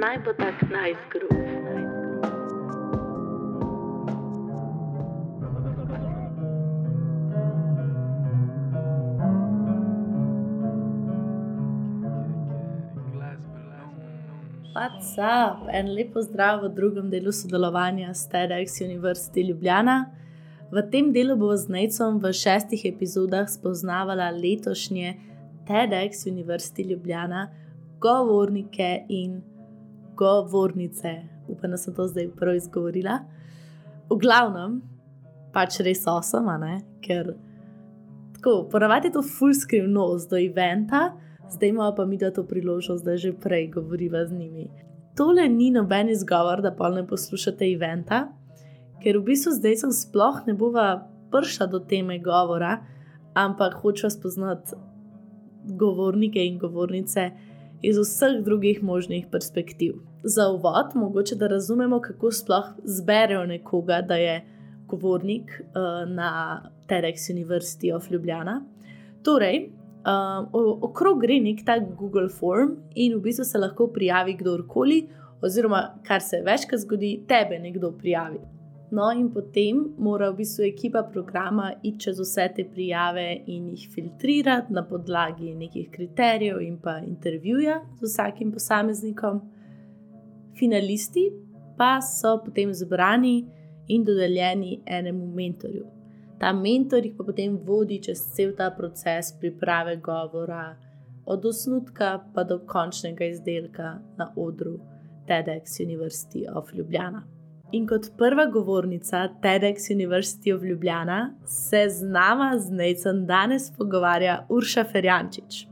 naj bo tak najzgrub. What's up? En lepo zdrav v drugem delu sodelovanja s TEDx University Ljubljana. V tem delu bo z Necom v šestih epizodah spoznavala letošnje TEDx University Ljubljana, govornike in govornice. Upam, da sem to zdaj prav izgovorila. V glavnem, pač res osama, ne? ker tako, ponavadi je to full skrivnost do eventa zdaj imamo pa mi da to priložnost, da že prej govoriva z njimi. Tole ni noben izgovor, da pa ne poslušate eventa, ker v bistvu zdaj sem sploh ne bova prša do teme govora, ampak hočem spoznati govornike in govornice iz vseh drugih možnih perspektiv. Za uvod, mogoče da razumemo, kako sploh zberejo nekoga, da je govornik uh, na TEDx University of Ljubljana. Torej, Um, okrog gre nek tak Google Form in v bistvu se lahko prijavi kdorkoli, oziroma kar se večkrat zgodi, tebe nekdo prijavi. No, in potem mora v bistvu ekipa programa iti čez vse te prijave in jih filtrirati na podlagi nekih kriterijev in pa intervjuja z vsakim posameznikom. Finalisti pa so potem zbrani in dodeljeni enemu mentorju ta mentor jih pa potem vodi čez cel ta proces priprave govora, od osnutka pa do končnega izdelka na odru TEDx University of Ljubljana. In kot prva govornica TEDx University of Ljubljana se z nama z Necem danes pogovarja Urša Ferjančič.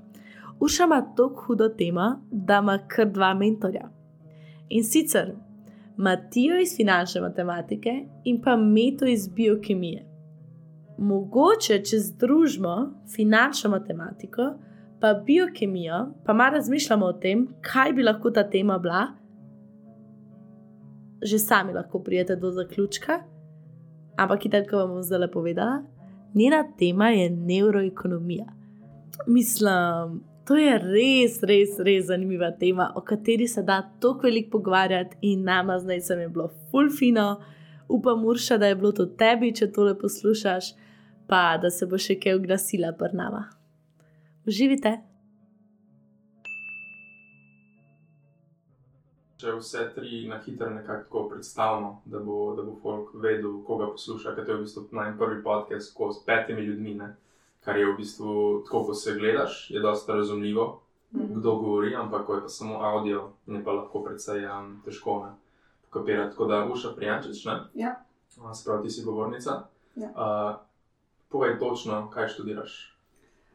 Urša ima tako hudo temo, da ima kar dva mentorja. In sicer Matijo iz finančne matematike in pa Meto iz biokemije mogoče če združimo finančno matematiko, pa biokemijo, pa malo razmišljamo o tem, kaj bi lahko ta tema bila, že sami lahko prijete do zaključka. Ampak, tako vam bom zdaj povedala, njena tema je neuroekonomija. Mislim, to je res, res, res zanimiva tema, o kateri se da tako veliko pogovarjati, in nama zdaj sem je bilo fulfino. Upam, Urša, da je bilo to tebi, če tole poslušaš pa da se bo še kaj oglasila pr nama. Uživite! Če vse tri na hitro nekako predstavimo, da bo, da bo folk vedel, koga posluša, ker to je v bistvu najprvi podcast s petimi ljudmi, ne? Kar je v bistvu tako, ko se gledaš, je dosta razumljivo, mm. kdo govori, ampak ko je pa samo audio, je pa lahko precej um, težko ne pokapirati. Tako da, uša prijančič, ne? Ja. Sprav ti si govornica. Ja. Uh, Povej točno, kaj študiraš.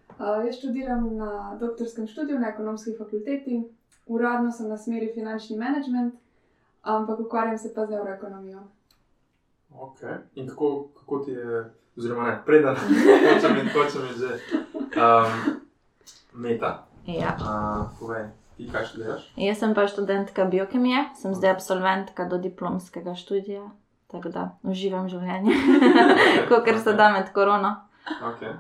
Uh, jaz študiram na doktorskem študiju na ekonomski fakulteti, uradno sem na smeri finančni management, ampak ukvarjam se pa z euroekonomijo. Ok, in kako, kako ti je, oziroma ne, preden hočem že um, meta. Ja. Uh, povej, ti kaj študiraš? Jaz sem pa študentka biokemije, sem zdaj absolventka do diplomskega študija. Tako da uživam življenje, kot se da med korono. Okay.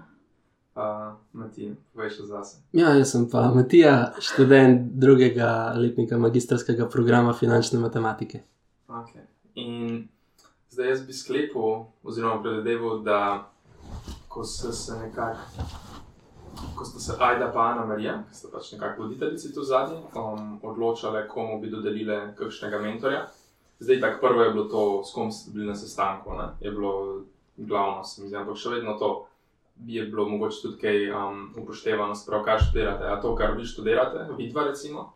Uh, Matija, veš za sebe. Ja, jaz sem pa Matija, študent drugega letnika magistrskega programa finančne matematike. Okay. In zdaj jaz bi sklepal, oziroma predvideval, da ko so se nekako, ko sta se Aida in Ana Marija, ki sta pač nekako voditeljici tu zadnji, um, odločale, komu bi dodelile kakšnega mentorja. Zdaj, tako prvo je bilo to, s kom ste bili na sestanku, ne? je bilo glavno, se mi zdi, ampak še vedno to je bilo mogoče tudi kaj um, upoštevano, sprav, kaj študirate. A to, kar vi študirate, vidva recimo,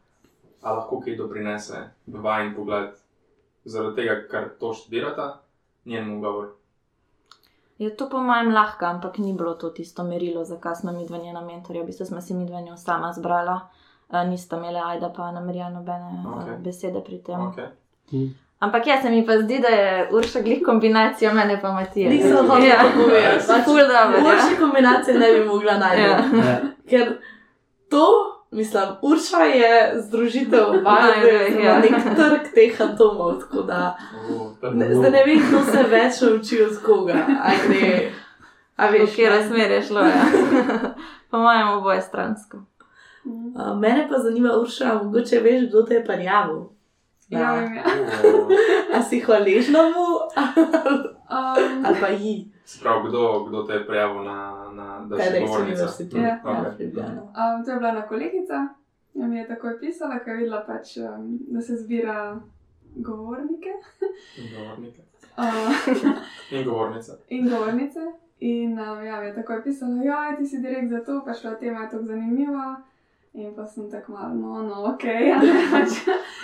a lahko kaj doprinese v vajen pogled zaradi tega, ker to študirate, njen govor. Je to po mojem lahko, ampak ni bilo to tisto merilo, zakaj smo mi dva njena mentorja, v bistvu smo se mi dva njo sama zbrala, uh, nista imela ajda pa namerjeno nobene okay. uh, besede pri tem. Okay. Hmm. Ampak jaz se mi pa zdi, da je urša glih kombinacija mene pa Matija. Nisem hotel Ja. Pač ful dobro, ja. Urša kombinacije ne bi mogla najti. Ja. Ja. Ker to, mislim, Urša je združitev vajde, ja. ja. nek trg teh atomov. tako da Uh, Ne, zdaj ne vem, kdo se več nauči od koga. A gre, a veš, katero ne? smer je šlo. Ja. po mojem oboje stransko. A, Mene pa zanima, Urša, mogoče veš, kdo te je parjavil. Ja, vem, ja. A si hvaležna mu Um, ali pa ji? Se pravi, kdo, kdo te je prijavil na, na da TEDx govornica? univerzitete. Ja. Ja, Okay. Ljubljani. um, to je bila ena kolegica, ki mi je takoj pisala, ker je videla, pač, um, da se zbira govornike In govornike. uh, In govornice. in govornice. In um, ja, mi je takoj pisala, da ti si direkt za to, pač ta tema je tako zanimiva. In pa sem tako malo, no, no, ok. Ja, pač,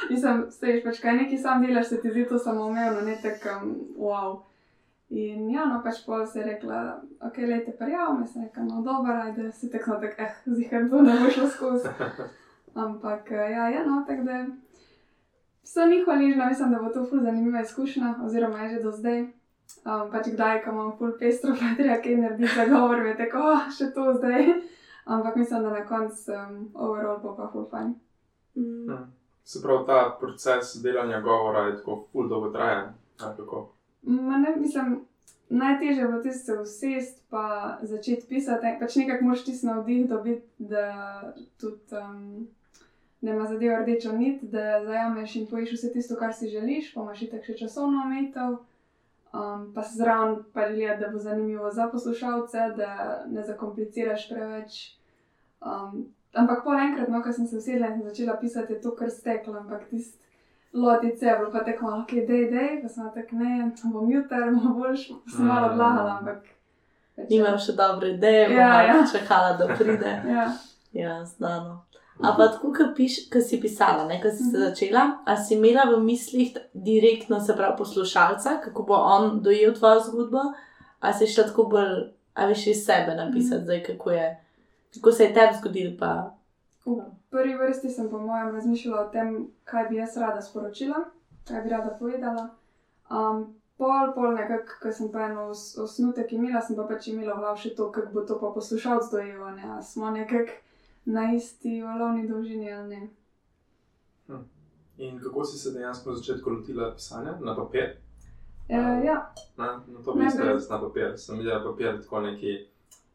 mislim, stojiš pač kaj neki sam delaš, se ti zdi to samoumevno, ne tako um, wow. In ja, no, pač pol se je rekla, ok, lejte prijav, mi se je rekla, no, dobro, ajde, si tako, tako, eh, zihar to ne bo šlo skozi. Ampak, eh, ja, ja, no, tako da so ni hvaležna, mislim, da bo to ful zanimiva izkušnja, oziroma je že do zdaj. Um, pač kdaj, ko imam ful pestro, pa treba kaj narediti za govor, mi je tako, oh, še to zdaj. Ampak mislim, da na koncu um, overall bo pa ful fajn. Mm. Se pravi, ta proces delanja govora je tako ful dolgotrajen. Ma ne, mislim, najtežje je bilo tisto se usest, pa začeti pisati. Pač nekako moraš tisti navdih dobiti, da tudi. Um, Da ima zadeva rdečo nit, da zajameš in poiš vse tisto, kar si želiš, pa imaš tako še časovno omejitev, um, pa se zraven pa gledati, da bo zanimivo za poslušalce, da ne zakompliciraš preveč. Um, ampak pol enkrat, no, ko sem se usedla in sem začela pisati, je to kar steklo, ampak tisti lotice je bilo pa tako malo, ok, dej, dej, pa sem tako ne, bom jutri, bom boljš, sem malo odlagala, ampak. Nimam še dobre ideje, bom Ja, ja, čakala, da pride. Ja. Ja, znano. A pa tako, ko si pisala, ne, ko si se Mhm. začela, a si imela v mislih direktno, se pravi, poslušalca, kako bo on dojel tvojo zgodbo, a si šla tako bolj, a veš iz sebe napisati, Mhm. zdaj, kako, je, kako se je tebi zgodil. Pa, V prvi vrsti sem po mojem razmišljala o tem, kaj bi jaz rada sporočila, kaj bi rada povedala. Um, pol, pol nekako, ko sem pa eno os, osnutek imela, sem pa pač imela v glavi še to, kako bo to pa poslušalec dojel, a ne, a smo nekako na isti valovni dolžini ali ne. In kako si se dejansko na začetku lotila pisanja na papir? E, ja, Na, na to mesto brez- je na papir. Sem videla papir tako neki.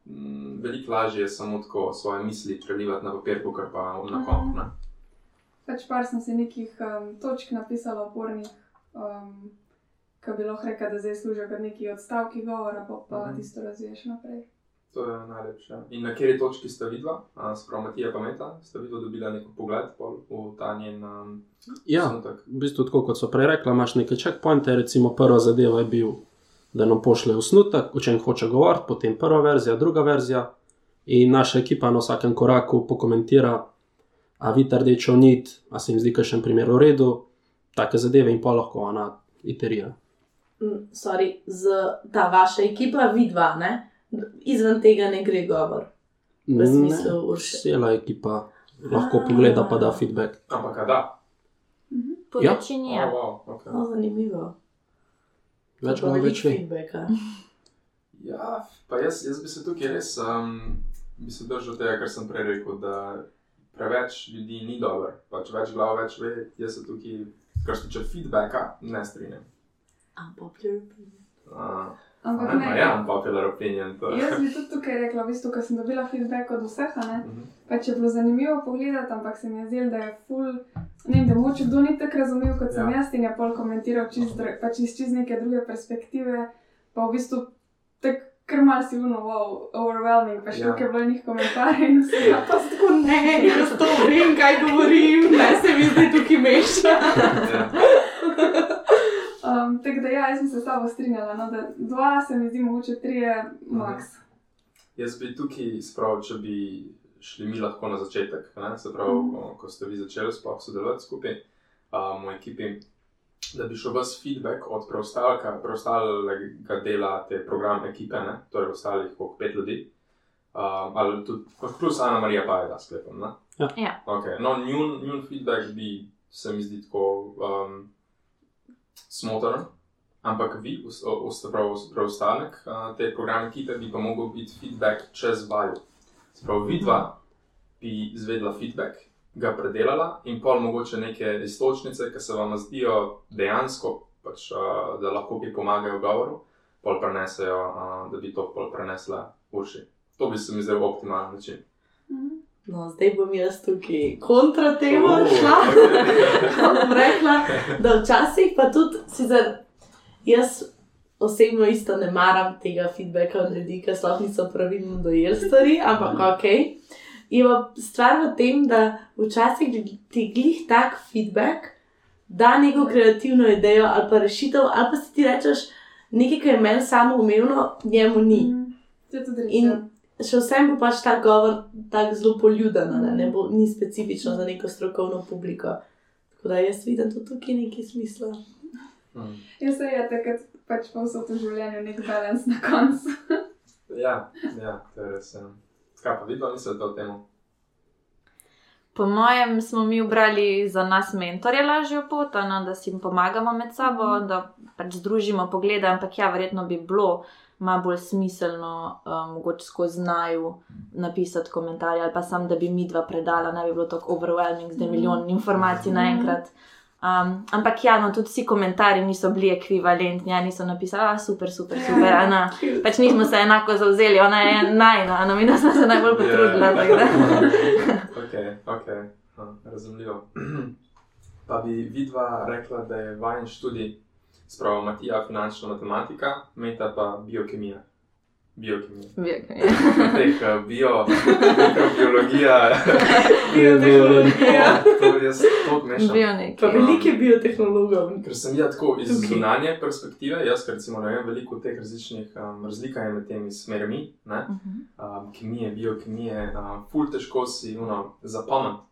Mm, Veliko lažje je samo tako svoje misli prelivati na papir, kot pa na komp. ne. pač par sem si nekih um, točk napisala opornih, um, ki bi lahko rekla, da zdaj služijo kot neki odstavki govora, pa, pa Mhm. tisto razviješ naprej. To je najlepše. In na kateri točki sta vidva, spravo Matija pa Meta, sta vidva dobila neko pogled v ta njen um, Ja, osnutek? v bistvu tako kot so prej rekla, imaš neke checkpointe, recimo prva zadeva je bil, da nam pošle osnutek, o čem hoče govoriti, potem prva verzija, druga verzija. In naša ekipa na vsakem koraku pokomentira, a vidi rdečo nit, a se jim zdi kakšen primer v redu, take zadeve in pa lahko ona iterira. mm, sorry, z ta vaša ekipa, vidva, ne? Izven tega ne gre govor. V smislu Urše. Cela ekipa lahko pogleda, pa da feedback. Ampak da. Mhm. Ja. večini je. Oh, wow, okay. O, zanimivo. Več veliko več ve. feedbacka. Ja, pa jaz, jaz bi se tukaj res um, bi se držal tega, kar sem prej rekel, da preveč ljudi ni dobro, pač več glav več ve. Jaz se tukaj, kar se tiče feedbacka, ne strinjam. Unpopular opinion. Uh, Ampak ne, je unpopular opinion. To. Jaz bi tudi tukaj rekla, v bistvu, ko sem dobila feedback od vseh, a ne, Mhm. pač je bilo zanimivo pogledati, ampak se mi je zdelo, da je full, ne vem, da moče kdo ni tako razumel kot sem Ja. jaz in je pol komentiral čist, pač iz čist neke druge perspektive, pa v bistvu tako kar mal si uno, wow, overwhelming, pa še Ja. ja. je bilo njih komentarjev in vse. Ja. Pa sem tako ne, jaz to vem, kaj govorim, ne se mi zdaj tukaj meša. Ja. Um, tako da ja, jaz sem se s tabo strinjala, no, da dva se mi zdi mogoče trije max. Jaz bi tukaj spravil, če bi šli mi lahko na začetek, ne? se pravi, Mhm. ko, ko ste vi začeli sploh sodelovati skupaj um, v ekipi, da bi šel vas feedback od preostalega, preostalega dela te programe ekipe, ne? torej ostalih kot pet ljudi. Um, ali tudi, plus Ana Marija pa je da sklepam. Ne? Ja. Ja. Okay. No, njun, njun feedback bi se mi zdi tako um, smotrn. Ampak vi, preostanek a, te programe ekipe, bi pa mogel biti feedback čez vaju. Sprav, vidva bi izvedla feedback, ga predelala in pol mogoče neke istočnice, ki se vam zdijo dejansko, pač, a, da lahko ki pomagajo govoru, pol prenesejo, a, da bi to pol prenesla uši. To bi se mi zdel optimalen način. Mhm. No, zdaj bom jaz tukaj kontra temu šla. bom rekla, da včasih pa tudi, sicer jaz osebno isto ne maram tega feedbacka od ljudi, ki sploh niso pravilno dojeli stvari, ampak ok. Je pa stvar v tem, da včasih ti glih tak feedback da neko kreativno idejo ali pa rešitev, ali pa si ti rečeš nekaj, kar je meni samo umevno, njemu ni. Mm, In še vsem bo pač ta govor tako zelo poljuden, ne, ne bo ni specifično za neko strokovno publiko. Tako da jaz vidim tudi tukaj nekaj smisla. Mm. Jaz se je takrat pač pa vse to življenje, nek balans na koncu. ja, ja, to je res. Ja. Kaj pa vidno, mislite o tem? Po mojem, smo mi obrali za nas mentorje lažjo pot, no, da si jim pomagamo med sabo, mm. da pač združimo poglede. Ampak ja, verjetno bi bilo malo bolj smiselno, um, mogoče skozi znaju napisati komentarje ali pa sam, da bi mi dva predala, ne bi bilo tako overwhelming, zdaj milijon mm. informacij naenkrat. Um, ampak ja, no, tudi vsi komentarji niso bili ekvivalentni, ja, niso napisali, da je super, super, super. Ana, pač nismo se enako zauzeli, ona je najna, no, mi smo se najbolj potrudili. Yeah. ok, ok, razumljivo. Pa bi vidva rekla, da je vajen študij, spravo Matija, finančna matematika, meta pa biokemija. Biokemija. Biokemija. Teh uh, bio, mikrobiologija. biotehnologija. To je jaz to mešam. Bionik. Pa velike biotehnologov. Ker sem jaz tako iz zunanje perspektive, jaz ker recimo ne vem veliko teh različnih um, razlika je med temi smermi, ne? Uh -huh. um, kemije, biokemije, um, ful težko si uno zapomniti,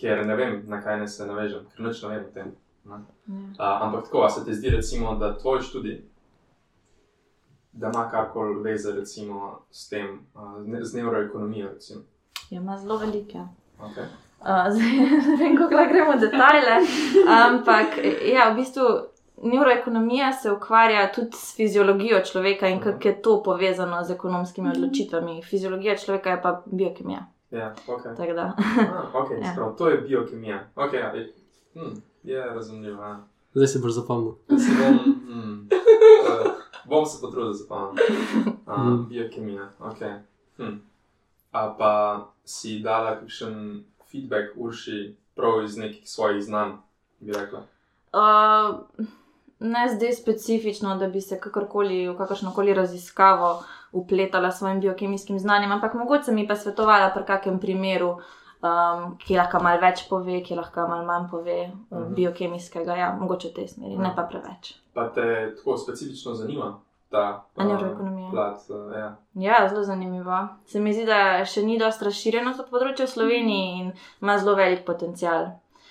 ker ne vem, na kaj ne se navežem, ker noč ne vem o tem. Ne? Uh, ampak tako, a se ti zdi recimo, da tvoj študij da ima karkoli veze recimo, s tem, uh, z neuroekonomijo. Ja, ima zelo velike. Okay. Uh, zdaj, ne vem, kako lahko gremo v detajle, ampak ja, v bistvu neuroekonomija se ukvarja tudi s fiziologijo človeka in kako je to povezano z ekonomskimi mhm. odločitvami. Fiziologija človeka je pa biokemija. Ja, okay. Tako da. Ah, okay, ja. sprav, to je biokemija. Okay, ja. hm, razumljivo. Ja. Zdaj si boš zapomnil. Hm, uh, bom se potrudil za pamet. Uh, biokemija, ok. Hm. A pa si dala kakšen feedback urši prav iz nekih svojih znanj, bi rekla? Uh, ne zdaj specifično, da bi se kakorkoli v kakršnokoli raziskavo upletala s svojim biokemijskim znanjem, ampak mogoče mi pa svetovala pri kakem primeru. Um, ki lahko malo več pove, ki lahko malo manj pove, uh mhm. -huh. biokemijskega, ja, mogoče v tej smeri, uh -huh. ne pa preveč pa te tako specifično zanima ta neuroekonomija. Uh, ja. ja, zelo zanimivo. Se mi zdi, da še ni dosti razširjeno to področje v Sloveniji in ima zelo velik potencial.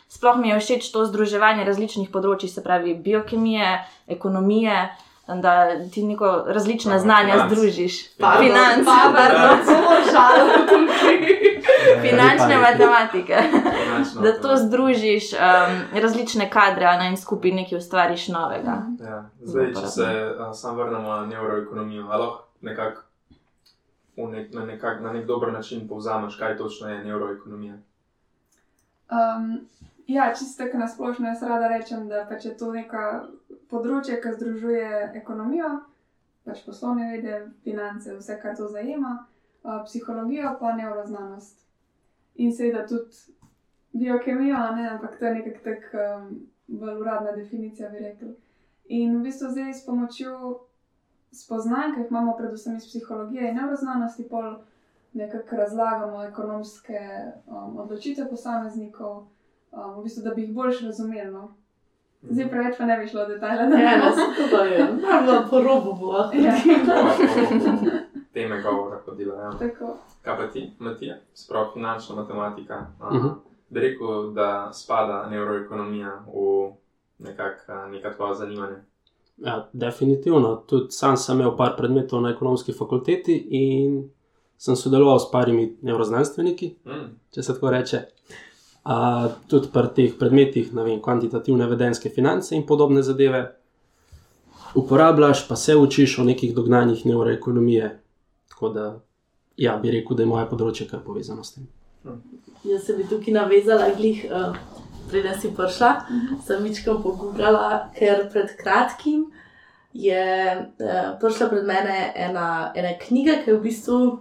Sploh mi je všeč to združevanje različnih področji, se pravi biokemije, ekonomije. Da ti neko različna znanja finance. združiš. Finance, pa da zelo žalostno. Finančne matematike. da to združiš um, različne kadre ne, in skupaj nekaj ustvariš novega. Ja. Zdaj, če se uh, sam vrnemo na neuroekonomijo, ali lahko nekako nek, na, nekak, na nek dober način povzameš, kaj točno je neuroekonomija. Um, ja, čisto tako nasplošno jaz rada rečem, da pač je to neko področje, ki združuje ekonomijo, pač poslovne vede, finance, vse, kar to zajema, uh, psihologijo, pa neuroznanost. In seveda tudi biokemijo, ne? ampak to je nekako tako um, bolj uradna definicija, bi rekel. In v bistvu zdaj s pomočjo spoznanj, ki jih imamo, predvsem iz psihologije in neuroznanosti, pol nekako razlagamo ekonomske um, odločitve posameznikov, um, v bistvu, da bi jih bolj razumeli. No? Zdaj preveč pa ne bi šlo v detajle. Ja, no, to je bilo po robu, bo. Ja. Teme govora hodila. Ja. Kaj pa ti, Matija, sprav finančna matematika? Uh mhm. -huh bi rekel, da spada neuroekonomija v nekak, neka tvoja zanimanja. Ja, definitivno. Tudi sam sem imel par predmetov na ekonomski fakulteti in sem sodeloval s parimi neuroznanstveniki, mm. če se tako reče. A, tudi pri teh predmetih, ne vem, kvantitativne vedenske finance in podobne zadeve. Uporabljaš, pa se učiš o nekih dognanjih neuroekonomije. Tako da, ja, bi rekel, da je moje področje kar povezano s tem. Jaz se bi tukaj navezala, glih, uh, preden si prišla, uh -huh. sem večkrat pogubljala, ker pred kratkim je uh, prišla pred mene ena, ena knjiga, ki je v bistvu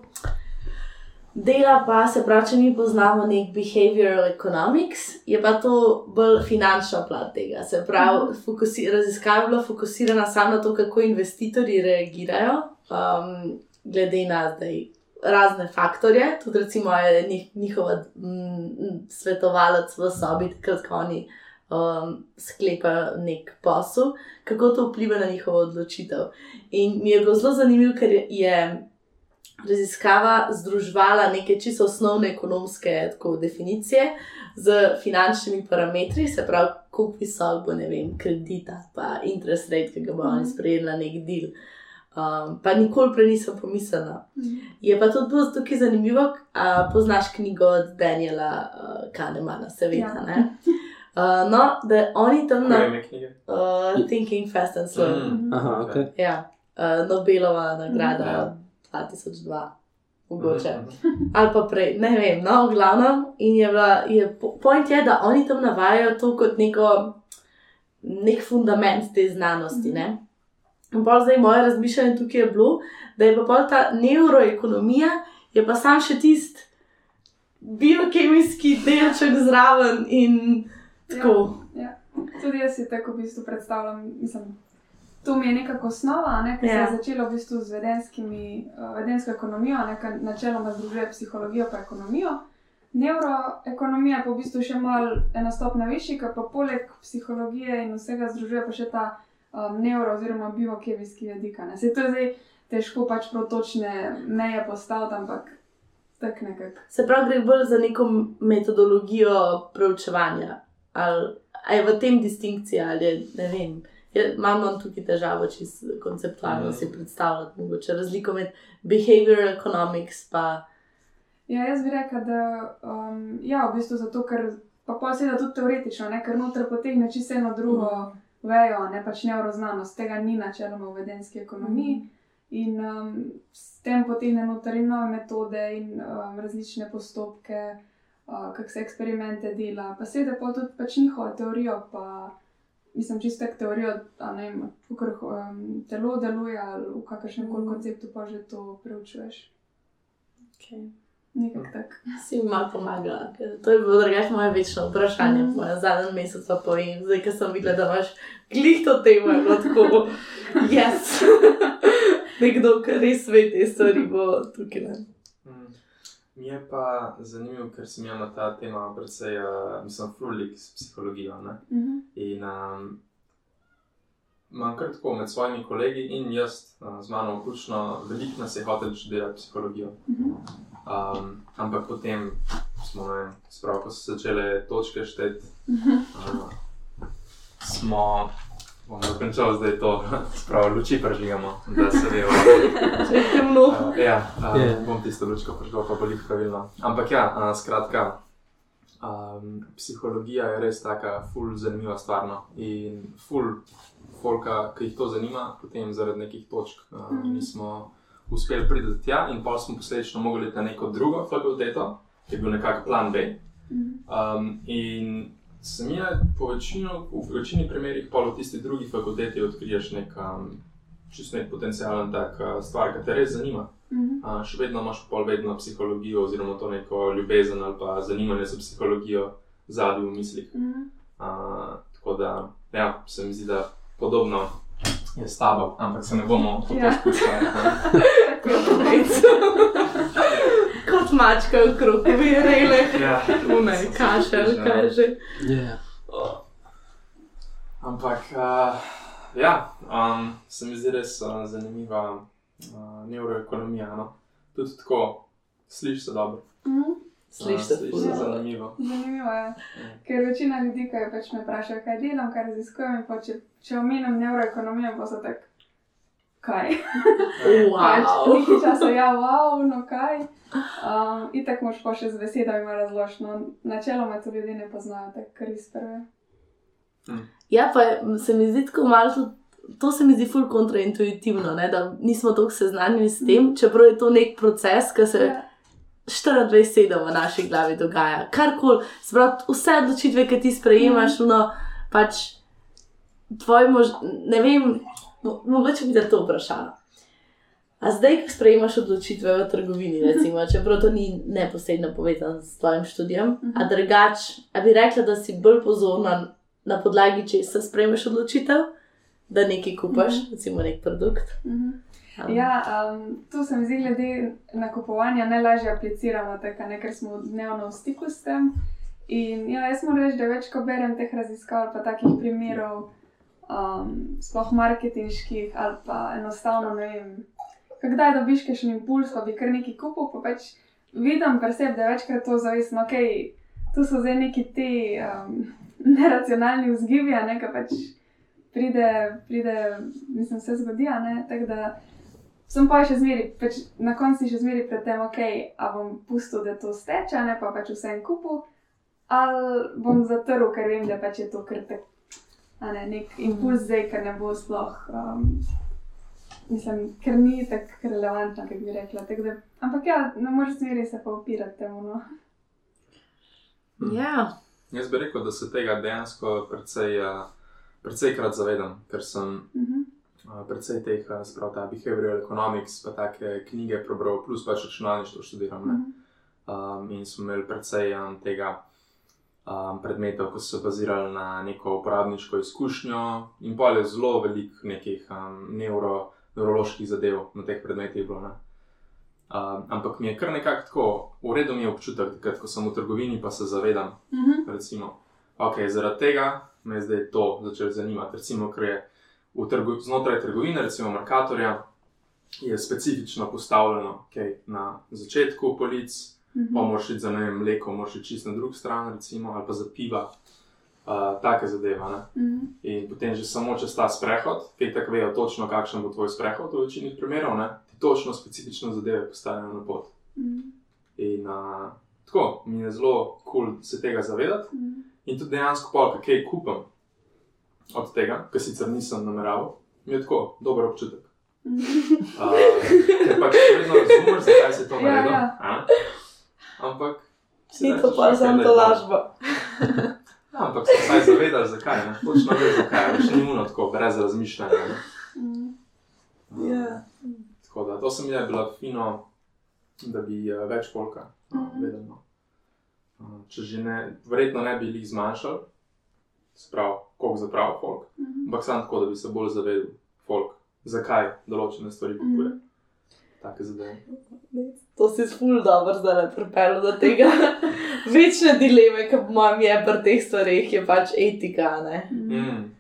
dela pa se pravi, če mi poznamo nek behavioral economics, je pa to bolj finančna plat tega. Se pravi, fokusi, raziskava je bila fokusirana samo na to, kako investitorji reagirajo, um, glede na zdaj. Razne faktorje, tudi recimo je njih, njihova mm, svetovalec v sobi, takrat, ko oni um, sklepajo nek posel, kako to vpliva na njihovo odločitev. In mi je bilo zelo zanimivo, ker je raziskava združvala neke čisto osnovne ekonomske tako, definicije z finančnimi parametri, se pravi, koliko visok bo vem, kredita, pa interest rate, ki ga bo oni mhm. sprejeli na nek del. Um, pa nikoli prej nisem pomislila. Mhm. Je pa tudi bilo tukaj zanimivo, da poznaš knjigo od Daniela uh, Kahnemana, seveda. Ja. Uh, no, da oni tam na uh, Thinking Fast and Slow. Mm. Aha, okay. Ja, uh, Nobelova nagrada. Mm. 2002, mogoče. Ali pa prej, ne vem, no, v glavnem. In je, bila, je point je, da oni tam navajajo to kot neko, nek fundament te znanosti. Ne? In pa zdaj moje razmišljanje tukaj je bilo, da je pa ta neuroekonomija, je pa sam še tisti biokemijski delček zraven in tako. Ja, ja. Tudi jaz si tako v bistvu predstavljam, mislim to mi je nekako osnova, ne, ki ja. se je ja. začela v bistvu z vedenskimi, uh, vedensko ekonomijo, ki načeloma združuje psihologijo in ekonomijo. Neuroekonomija pa v bistvu še malo ena stopna višji, ki pa poleg psihologije in vsega združuje pa še ta um, neuro- oziroma biokemijski jezik. Se to je zdaj težko pač protočne meje postaviti, ampak tak nekako. Se pravi, gre bolj za neko metodologijo preučevanja. Ali je v tem distinkcija, ali je, ne vem. Ja, imamo tukaj težavo, če konceptualno mm. si predstavljati, mogoče razliko med behavioral economics. Pa... Ja, jaz bi rekel, da um, ja, v bistvu zato, ker pa pa seveda tudi teoretično, ne, ker noter potegne čisto eno drugo mm. Vejo, ne pač neuroznanost, tega ni načeloma v vedenski ekonomiji. Mm. In um, s tem potegne noter in nove metode in um, različne postopke, uh, kako se eksperimente dela, pa seveda pa tudi pač njihovo teorijo. Pa, mislim, čisto tako teorijo, da ne vem, kako um, telo deluje ali v kakršnem koli mm. konceptu pa že to preučuješ. Okay. Nekako tako. Si mi malo pomagala, to je bilo drugače moje večno vprašanje, mm. moja zadnja mesec pa povem, zdaj, ker sem videla, da imaš glihto temo, je bilo tako, jaz, nekdo, ki res ve te stvari, bo tukaj. Ne? Mi je pa zanimivo, ker sem imel na ta tema precej, uh, mislim, frulik s psihologijo. Uh mhm. -huh. In um, imam kar tako med svojimi kolegi in jaz, uh, z mano vključno, veliko nas je hotel študirati psihologijo. Uh -huh. Um, ampak potem smo, ne, spravo, ko so začele točke šteti, uh smo bom zaključil zdaj to, spravo luči prežigamo, da se ve, če je temno. Uh, ja, uh, yeah. bom tisto lučko prežigal, pa bo jih pravilno. Ampak ja, uh, skratka, um, psihologija je res taka ful zanimiva stvar. No? In ful folka, ki jih to zanima, potem zaradi nekih točk uh, mm -hmm. nismo uspeli priti tja in pa smo posledično mogli iti na neko drugo fakulteto, ki je bil nekako plan B. Mhm. Um, in sem jaz po večino, v večini primerih, pa v tisti drugi fakulteti odkriješ nek um, čist nek potencijalen tak uh, stvar, ki te res zanima. Mm -hmm. uh, še vedno imaš pol vedno psihologijo, oziroma to neko ljubezen ali pa zanimanje za psihologijo zadnji v mislih. Mm -hmm. uh, tako da, ja, se mi zdi, da podobno. Je s tabo, ampak se ne bomo tako ja. spuščali. kot mačka v kruhu, verjele. Ja, umej, kašelj, kaže. Yeah. Ampak, uh, ja, um, se mi zdi res uh, zanimiva uh, neuroekonomija. No? Tudi tako, slišiš se dobro. Mm. Slišiš se zelo zanimivo. Zanimivo je, ja. ker večina ljudi, ki pač me vprašajo, kaj delam, kaj raziskujem, če, če omenim neuroekonomijo, pa so tako kaj. Wow. pač, nekaj časa je, ja, wow, no kaj. Um, in tako moš pa še z besedami razložiti. Načeloma to ljudje ne poznajo, tako kar iz prve. Hm. Ja, pa se mi zdi tako malo. To se mi zdi ful kontraintuitivno, ne? da nismo tako seznanjeni s tem, čeprav je to nek proces, ki se ja. 24-7 v naši glavi dogaja. Karkoli, vse odločitve, ki ti sprejemaš, mm. no, pač tvoj mož, ne vem, No, mogoče bi te to vprašala. A zdaj, ko sprejemaš odločitve v trgovini, recimo, čeprav to ni neposredno povezano s tvojim študijem, uh -huh. a drugač, a bi rekla, da si bolj pozorna na podlagi, če se sprejmeš odločitev, da nekaj kupaš, uh -huh. recimo nek produkt. Uh -huh. Ja, um, tu se mi zdi, glede nakupovanja, najlažje apliciramo, tako, ne, ker smo dnevno v stiku s tem. In ja, jaz moram reči, da več, ko berem teh raziskav, pa takih primerov, um, sploh marketinških ali pa enostavno ne vem kdaj dobiš še en impuls, pa bi kar nekaj kupil, pa pač vidim preseb, da je večkrat to zavestno, ok, tu so zdaj neki ti um, neracionalni vzgibi, ne, ki pač pride, pride, mislim, se zgodi, ne, tako da. Sem pa še zmeri, pač na koncu še zmeri pred tem, ok, a bom pustil, da to steče, ne pa pač vse en kupu, ali bom zatrl, ker vem, da pač je to kar tek, a ne, nek impuls zdaj, ker ne bo sploh um, mislim, ker ni tako relevantno, kot bi rekla. Da, ampak ja, ne moreš smeri se pa upirati temu. No. Hmm. Ja. Jaz bi rekel, da se tega dejansko precej, uh, precej krat zavedam, ker sem uh -huh. Uh, precej teh, sprav ta behavioral economics, pa take knjige prebral, plus pač računalništvo študiram. Uh -huh. um, in smo imeli precej um, tega. Um, predmetov, ki so bazirali na neko uporabniško izkušnjo, in pa je zelo veliko nekih um, neuro, nevroloških zadev na teh predmetih. Bilo, uh, ampak mi je kar nekako tako, v redu mi je občutek, da ko sem v trgovini, pa se zavedam, mhm. -huh. recimo, okay, zaradi tega me je zdaj to začelo zanimati. Recimo, ker je trgu, znotraj trgovine, recimo Merkatorja, je specifično postavljeno okay, na začetku polic. -huh. Pa moraš iti za ne vem, mleko, moraš iti čist na drugi strani, recimo, ali pa za piva, uh, take zadeve. Mm -hmm. In potem že samo čez ta sprehod, ki tako vejo točno, kakšen bo tvoj sprehod v večini primerov, ne? ti točno specifično zadeve postanejo na pot. Mm -hmm. In uh, tako mi je zelo kul cool se tega zavedati. Mm -hmm. In tudi dejansko, pa, kaj kupam od tega, kar sicer nisem nameraval, mi je tako dober občutek. Uh, ker pač vedno razumeš, zakaj se to ja, naredi. Ja. Ampak. Ni to pa samo to lažbo. Ja, ampak se vsaj zavedaj, zakaj je. Točno veš, zakaj je. Še ni muno tako, brez razmišljanja. Mm. Yeah. Tako da, to se mi je bilo fino, da bi uh, več polka uh, mm. vedel. No. Uh, če že ne, verjetno ne bi jih zmanjšal, sprav, koliko za prav folk, mm. ampak samo tako, da bi se bolj zavedel folk, zakaj določene stvari kupuje. Mm take zadeve. To si spul dobro, da ne pripeljem do tega. Večne dileme, ki imam je pri teh stvareh, je pač etika. Mm.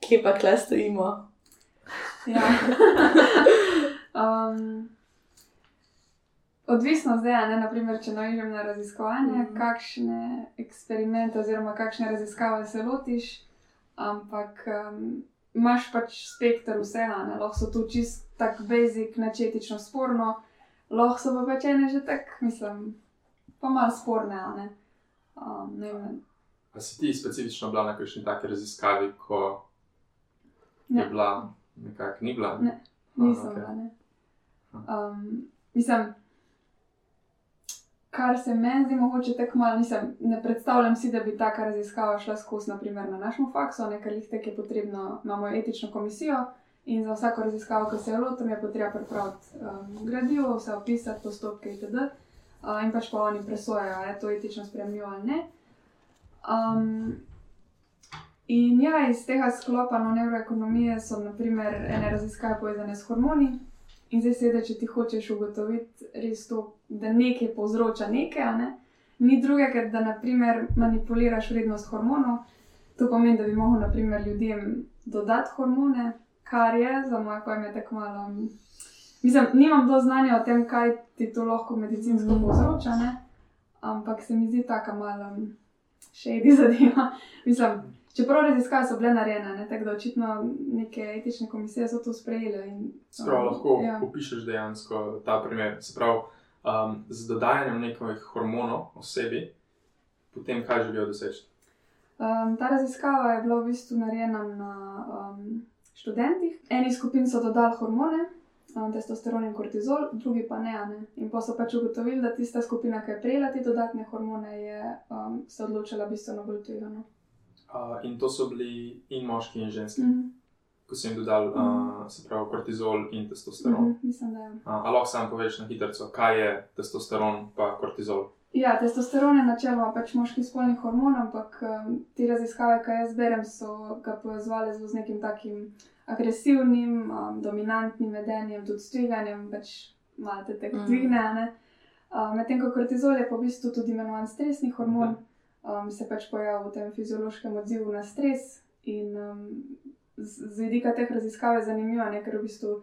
Kje pa kle stojimo? Ja. um, odvisno zdaj, ne, naprimer, če najdem na raziskovanje, mm. kakšne eksperimente oziroma kakšne raziskave se lotiš, ampak um, imaš pač spektr vsega, lahko so to čist tako bezik, načetično sporno, lahko so pa pač ene že tako, mislim, pa malo sporne. Ne? Um, ne A si ti specifično bila na kakšni taki raziskavi, ko ne. je bila nekako ni bila? Ne, nisem okay. bila. Ne. Um, mislim, kar se meni zdi, mogoče tako malo, nisem, ne predstavljam si, da bi taka raziskava šla skozi, naprimer na našem faksu, nekaj jih tek je potrebno, imamo etično komisijo. In za vsako raziskavo, ki se je lotil, je potrebno pripraviti um, gradivo, vse opisati, postopke itd. Uh, in pač pa oni presojajo, ali je to etično sprejemljivo ali ne. Um, in ja, iz tega sklopa no, neuroekonomije so naprimer ene raziskave povezane s hormoni. In zdaj se, če ti hočeš ugotoviti res to, da nekaj povzroča nekaj, ne? ni druge, ker da naprimer manipuliraš vrednost hormonov. To pomeni, da bi lahko naprimer ljudem dodati hormone, kar je za moje pojme tako malo. Mislim, nimam do znanja o tem, kaj ti to lahko medicinsko mm. povzroča, ne? ampak se mi zdi tako malo še edi zadeva. Mislim, čeprav raziskave so bile narejene, tako da očitno neke etične komisije so to sprejele. Sprav, um, lahko ja. opišeš dejansko ta primer. Sprav, um, z dodajanjem nekih hormonov osebi, potem kaj želijo doseči. Um, ta raziskava je bila v bistvu narejena na. Um, študentih. Eni skupini so dodali hormone, um, testosteron in kortizol, drugi pa ne. ne. In pa so pač ugotovili, da tista skupina, ki je prejela te dodatne hormone, je um, se odločila bistveno bolj tvegano. Uh, in to so bili in moški, in ženski. Mm -hmm. ko si jim dodal, uh, se pravi, kortizol in testosteron. Mhm, Mislim, da je. Uh, ali lahko sam poveš na hitro, kaj je testosteron in kortizol? Ja, testosteron je načeloma pač moški spolni hormon, ampak um, te raziskave, ki jaz berem, so ga povezovali z nekim takim agresivnim, um, dominantnim vedenjem, tudi s tveganjem, pač malo te tako Mhm. dvigne. a ne. Uh, Medtem ko kortizol je pa v bistvu tudi imenovan stresni hormon, um, se pač pojavlja v tem fiziološkem odzivu na stres. In um, z, z vidika teh raziskav je zanimivo, ne, ker v bistvu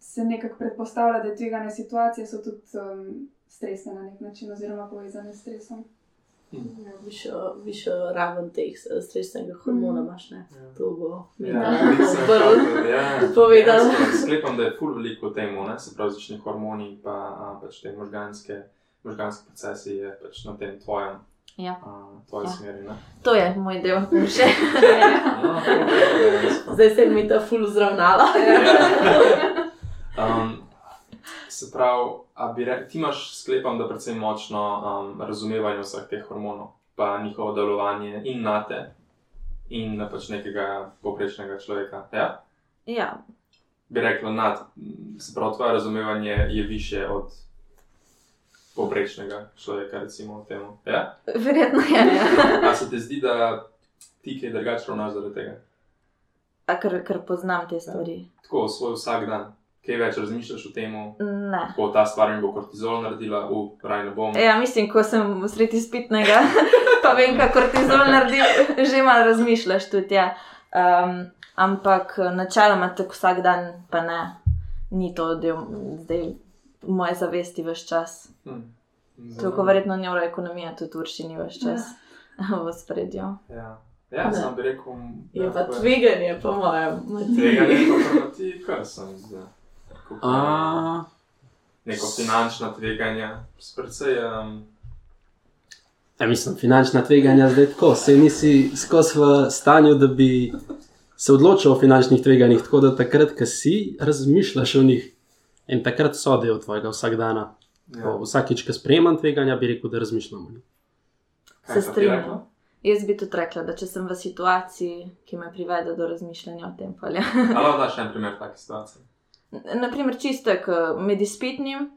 se nekako predpostavlja, da tvegane situacije so tudi um, stresne na nek način, oziroma povezane s stresom. Ja, višjo, višjo raven teh eh, stresnega hormona imaš, ne? Ja. To bo Ja, hotel, ja. povedal. Dejansko Sklepam, da je ful veliko temu, ne, se pravi, različni hormoni pa pač te možganske, možganske procese je pač na tem tvojem, Ja. a, tvoji Ja. smeri. Ne? To je moj del. Zdaj se mi ta ful zravnala. Um, se pravi, re, ti imaš, sklepam, da predvsem močno um, razumevanje vseh teh hormonov, pa njihovo delovanje in na te, in na pač nekega povprečnega človeka. Ja? Ja, Bi rekla, nad, se pravi, tvoje razumevanje je više od povprečnega človeka, recimo, temu. Ja? verjetno je. Ja. A se ti zdi, da ti kaj drugače ravnaš zaradi tega? A ker, ker poznam te stvari. Tako svoj vsak dan, kaj več razmišljaš o tem, kako ta stvar mi bo kortizol naredila, v raj ne bom. Ja, mislim, ko sem v sredi spitnega, pa vem, kako kortizol naredi, že malo razmišljaš tudi. Ja. Um, ampak načeloma tako vsak dan, pa ne, ni to del zdaj v moje zavesti vse čas. Hm. Tako verjetno neuroekonomija tudi urši ni vse čas v spredju. Ja, ja sam bi rekel. Je ja, pa je. tveganje, po mojem. Tveganje je pa proti ti, kar sem zdaj. Je A, Neko finančno tveganje, predvsej. Um, ja, mislim, finančna tveganja zdaj tako, se nisi skozi v stanju, da bi se odločil o finančnih tveganjih, tako da takrat, ko si, razmišljaš o njih in takrat so del tvojega vsakdana. ja. Vsakič, ko sprejemam tveganja, bi rekel, da razmišljam o njih. Se strinjam. Jaz bi tudi rekla, da če sem v situaciji, ki me privede do razmišljanja o tem. Ali daš en primer take situacije? Naprimer, čisto ko med izpitnim,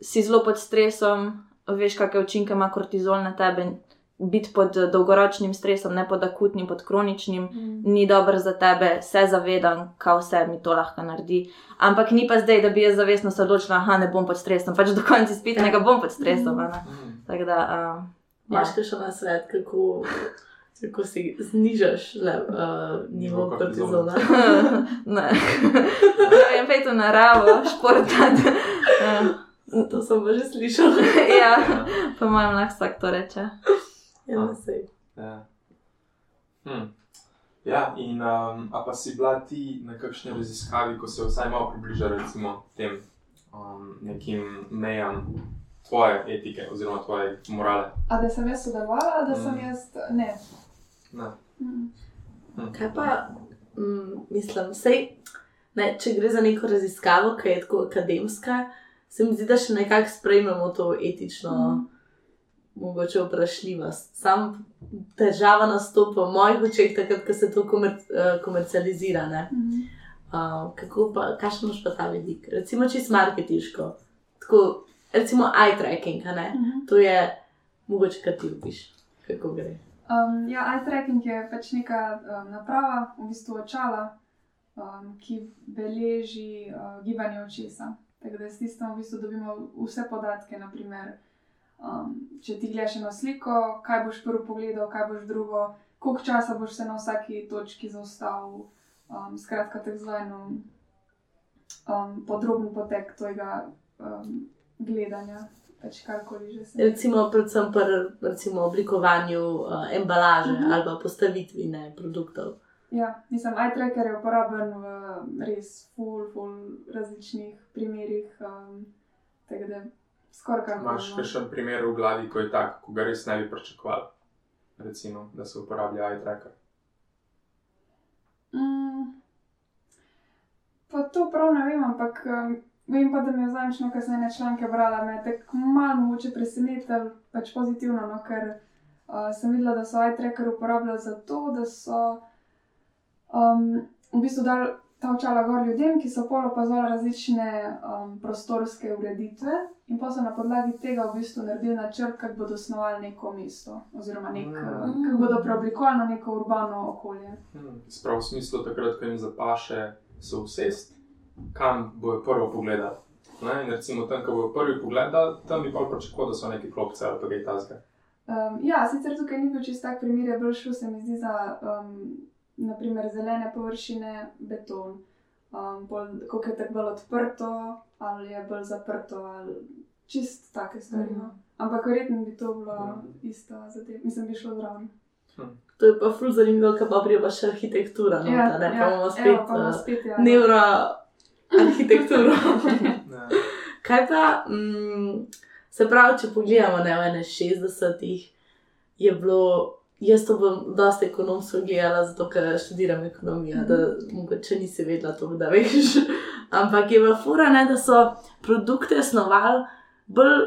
si zelo pod stresom, veš, kakšne učinke ima kortizol na tebe. Biti pod eh, dolgoročnim stresom, ne pod akutnim, pod kroničnim, ni dobro za tebe, se zavedam, kaj vse mi to lahko naredi. Ampak ni pa zdaj, da bi jaz zavestno se odločila, da ne bom pod stresom, pač do konca izpitnega bom pod stresom. a ne. Mm. Tako da, uh, Imaš še na svet, kako, kako si znižaš le, uh, nivo kortizola. kortizola. ne. Vem, pej to naravo, športati. To sem že slišal. ja, po mojem lahko vsak to reče. Ja, ne sej. Ja. Hm. Ja, in um, a pa si bila ti na kakšni raziskavi, ko se vsaj malo približa recimo tem um, nekim mejam tvoje etike oziroma tvoje morale? A da sem jaz sodelovala, da sem Mm. jaz ne. Ne. Mm. Kaj pa, mm, mislim, sej, ne, če gre za neko raziskavo, ki je tako akademska, se mi zdi, da še nekako sprejmemo to etično, Mhm. Mogoče vprašljivost. Sam težava nastopa v mojih očeh, takrat, ko se to komer, eh, komercializira. Ne? Mhm. Uh, kako pa, kakšen imaš pa ta vidik? Recimo, čisto marketinško. Tako, recimo, eye tracking, ne? Mhm. To je mogoče, kaj ti upiš, kako gre. Um, ja, eye tracking je pač neka um, naprava, v bistvu očala, um, ki beleži uh, gibanje očesa. Tako da s tistem v bistvu dobimo vse podatke, naprimer, um, če ti gledaš eno sliko, kaj boš prvo pogledal, kaj boš drugo, koliko časa boš se na vsaki točki zaustavil. Um, skratka, tako zelo um, podroben potek tvojega um, gledanja, pač. Recimo, predvsem pri recimo, oblikovanju uh, embalaže Mhm. ali pa postavitvi ne, produktov. Ja, mislim, eye tracker je uporaben v res full, full različnih primerih. Um, tako da skoraj kar Imaš še primer v glavi, ko je tak, ko ga res ne bi pričakoval? Recimo, da se uporablja eye tracker. Mm, pa to prav ne vem, ampak um, vem pa, da mi je zadnjič, ko sem ene članke brala, me je tako malo mogoče presenetilo, pač pozitivno, no, ker uh, sem videla, da so eye tracker uporabljali za to, da so um, v bistvu dal ta očala gor ljudem, ki so pol opazovali različne um, prostorske ureditve in pa so na podlagi tega v bistvu naredili načrt, kako bodo osnovali neko mesto oziroma nek, mm. kako bodo preoblikovali na neko urbano okolje. Mm. Sprav v smislu takrat, ko jim zapaše, so vsest, kam bojo prvo pogledali. Ne? In recimo tam, ko bojo prvi pogledali, tam bi pa pričakovali, da so neki klopce ali pa kaj tasga. Um, ja, sicer tukaj ni bil čist tak primer, je bolj šlo se mi zdi za. Um, naprimer zelene površine, beton. Um, Kako je tako bolj odprto, ali je bolj zaprto, ali čist take stvari. Mm -hmm. Ampak verjetno bi to bilo mm. isto, zdaj mislim, bi šlo zraven. Hm. To je pa ful zanimivo, kaj pa prija še arhitektura. No, ja, ne, ja, pa imamo spet, evo, pa spet ja, neuroarhitekturo. kaj pa, mm, se pravi, če pogledamo ne, v 60-ih, je bilo Jaz to bom dosta ekonomsko gledala, zato ker študiram ekonomijo, -hmm. da mogoče nisi vedela to, da veš. Ampak je v fura, ne, da so produkte snovali bolj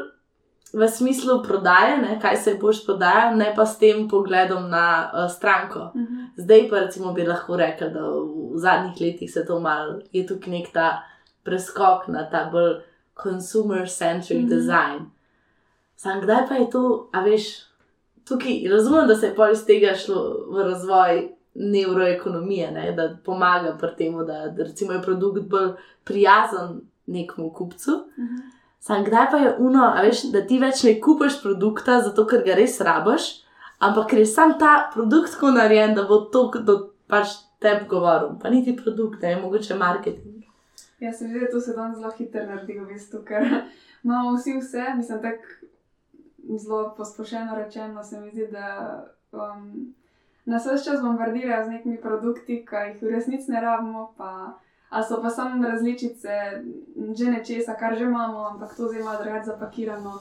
v smislu prodaje, ne, kaj se boš prodajal, ne pa s tem pogledom na uh, stranko. Mm -hmm. Zdaj pa recimo bi lahko rekel, da v, zadnjih letih se to mal, je tukaj nek ta preskok na ta bolj consumer-centric mm -hmm. design. Sam kdaj pa je to, a veš tukaj razumem, da se je iz tega šlo v razvoj neuroekonomije, ne? da pomaga pri tem, da, da je produkt bolj prijazen nekmu kupcu. Uh mhm. -huh. Sam kdaj pa je uno, veš, da ti več ne kupiš produkta, zato ker ga res rabiš, ampak ker je sam ta produkt tako narejen, da bo to, da pač tebi govoril, pa niti produkt, ne mogoče marketing. Ja, se mi zdi, da to se danes zelo hitro naredi, v bistvu, ker imamo vsi vse, mislim, tako zelo posplošeno rečeno, se mi zdi, da um, nas vse čas bombardirajo z nekimi produkti, ki jih v resnici ne rabimo, pa, so pa samo različice že nečesa, kar že imamo, ampak to malo drugače zapakirano.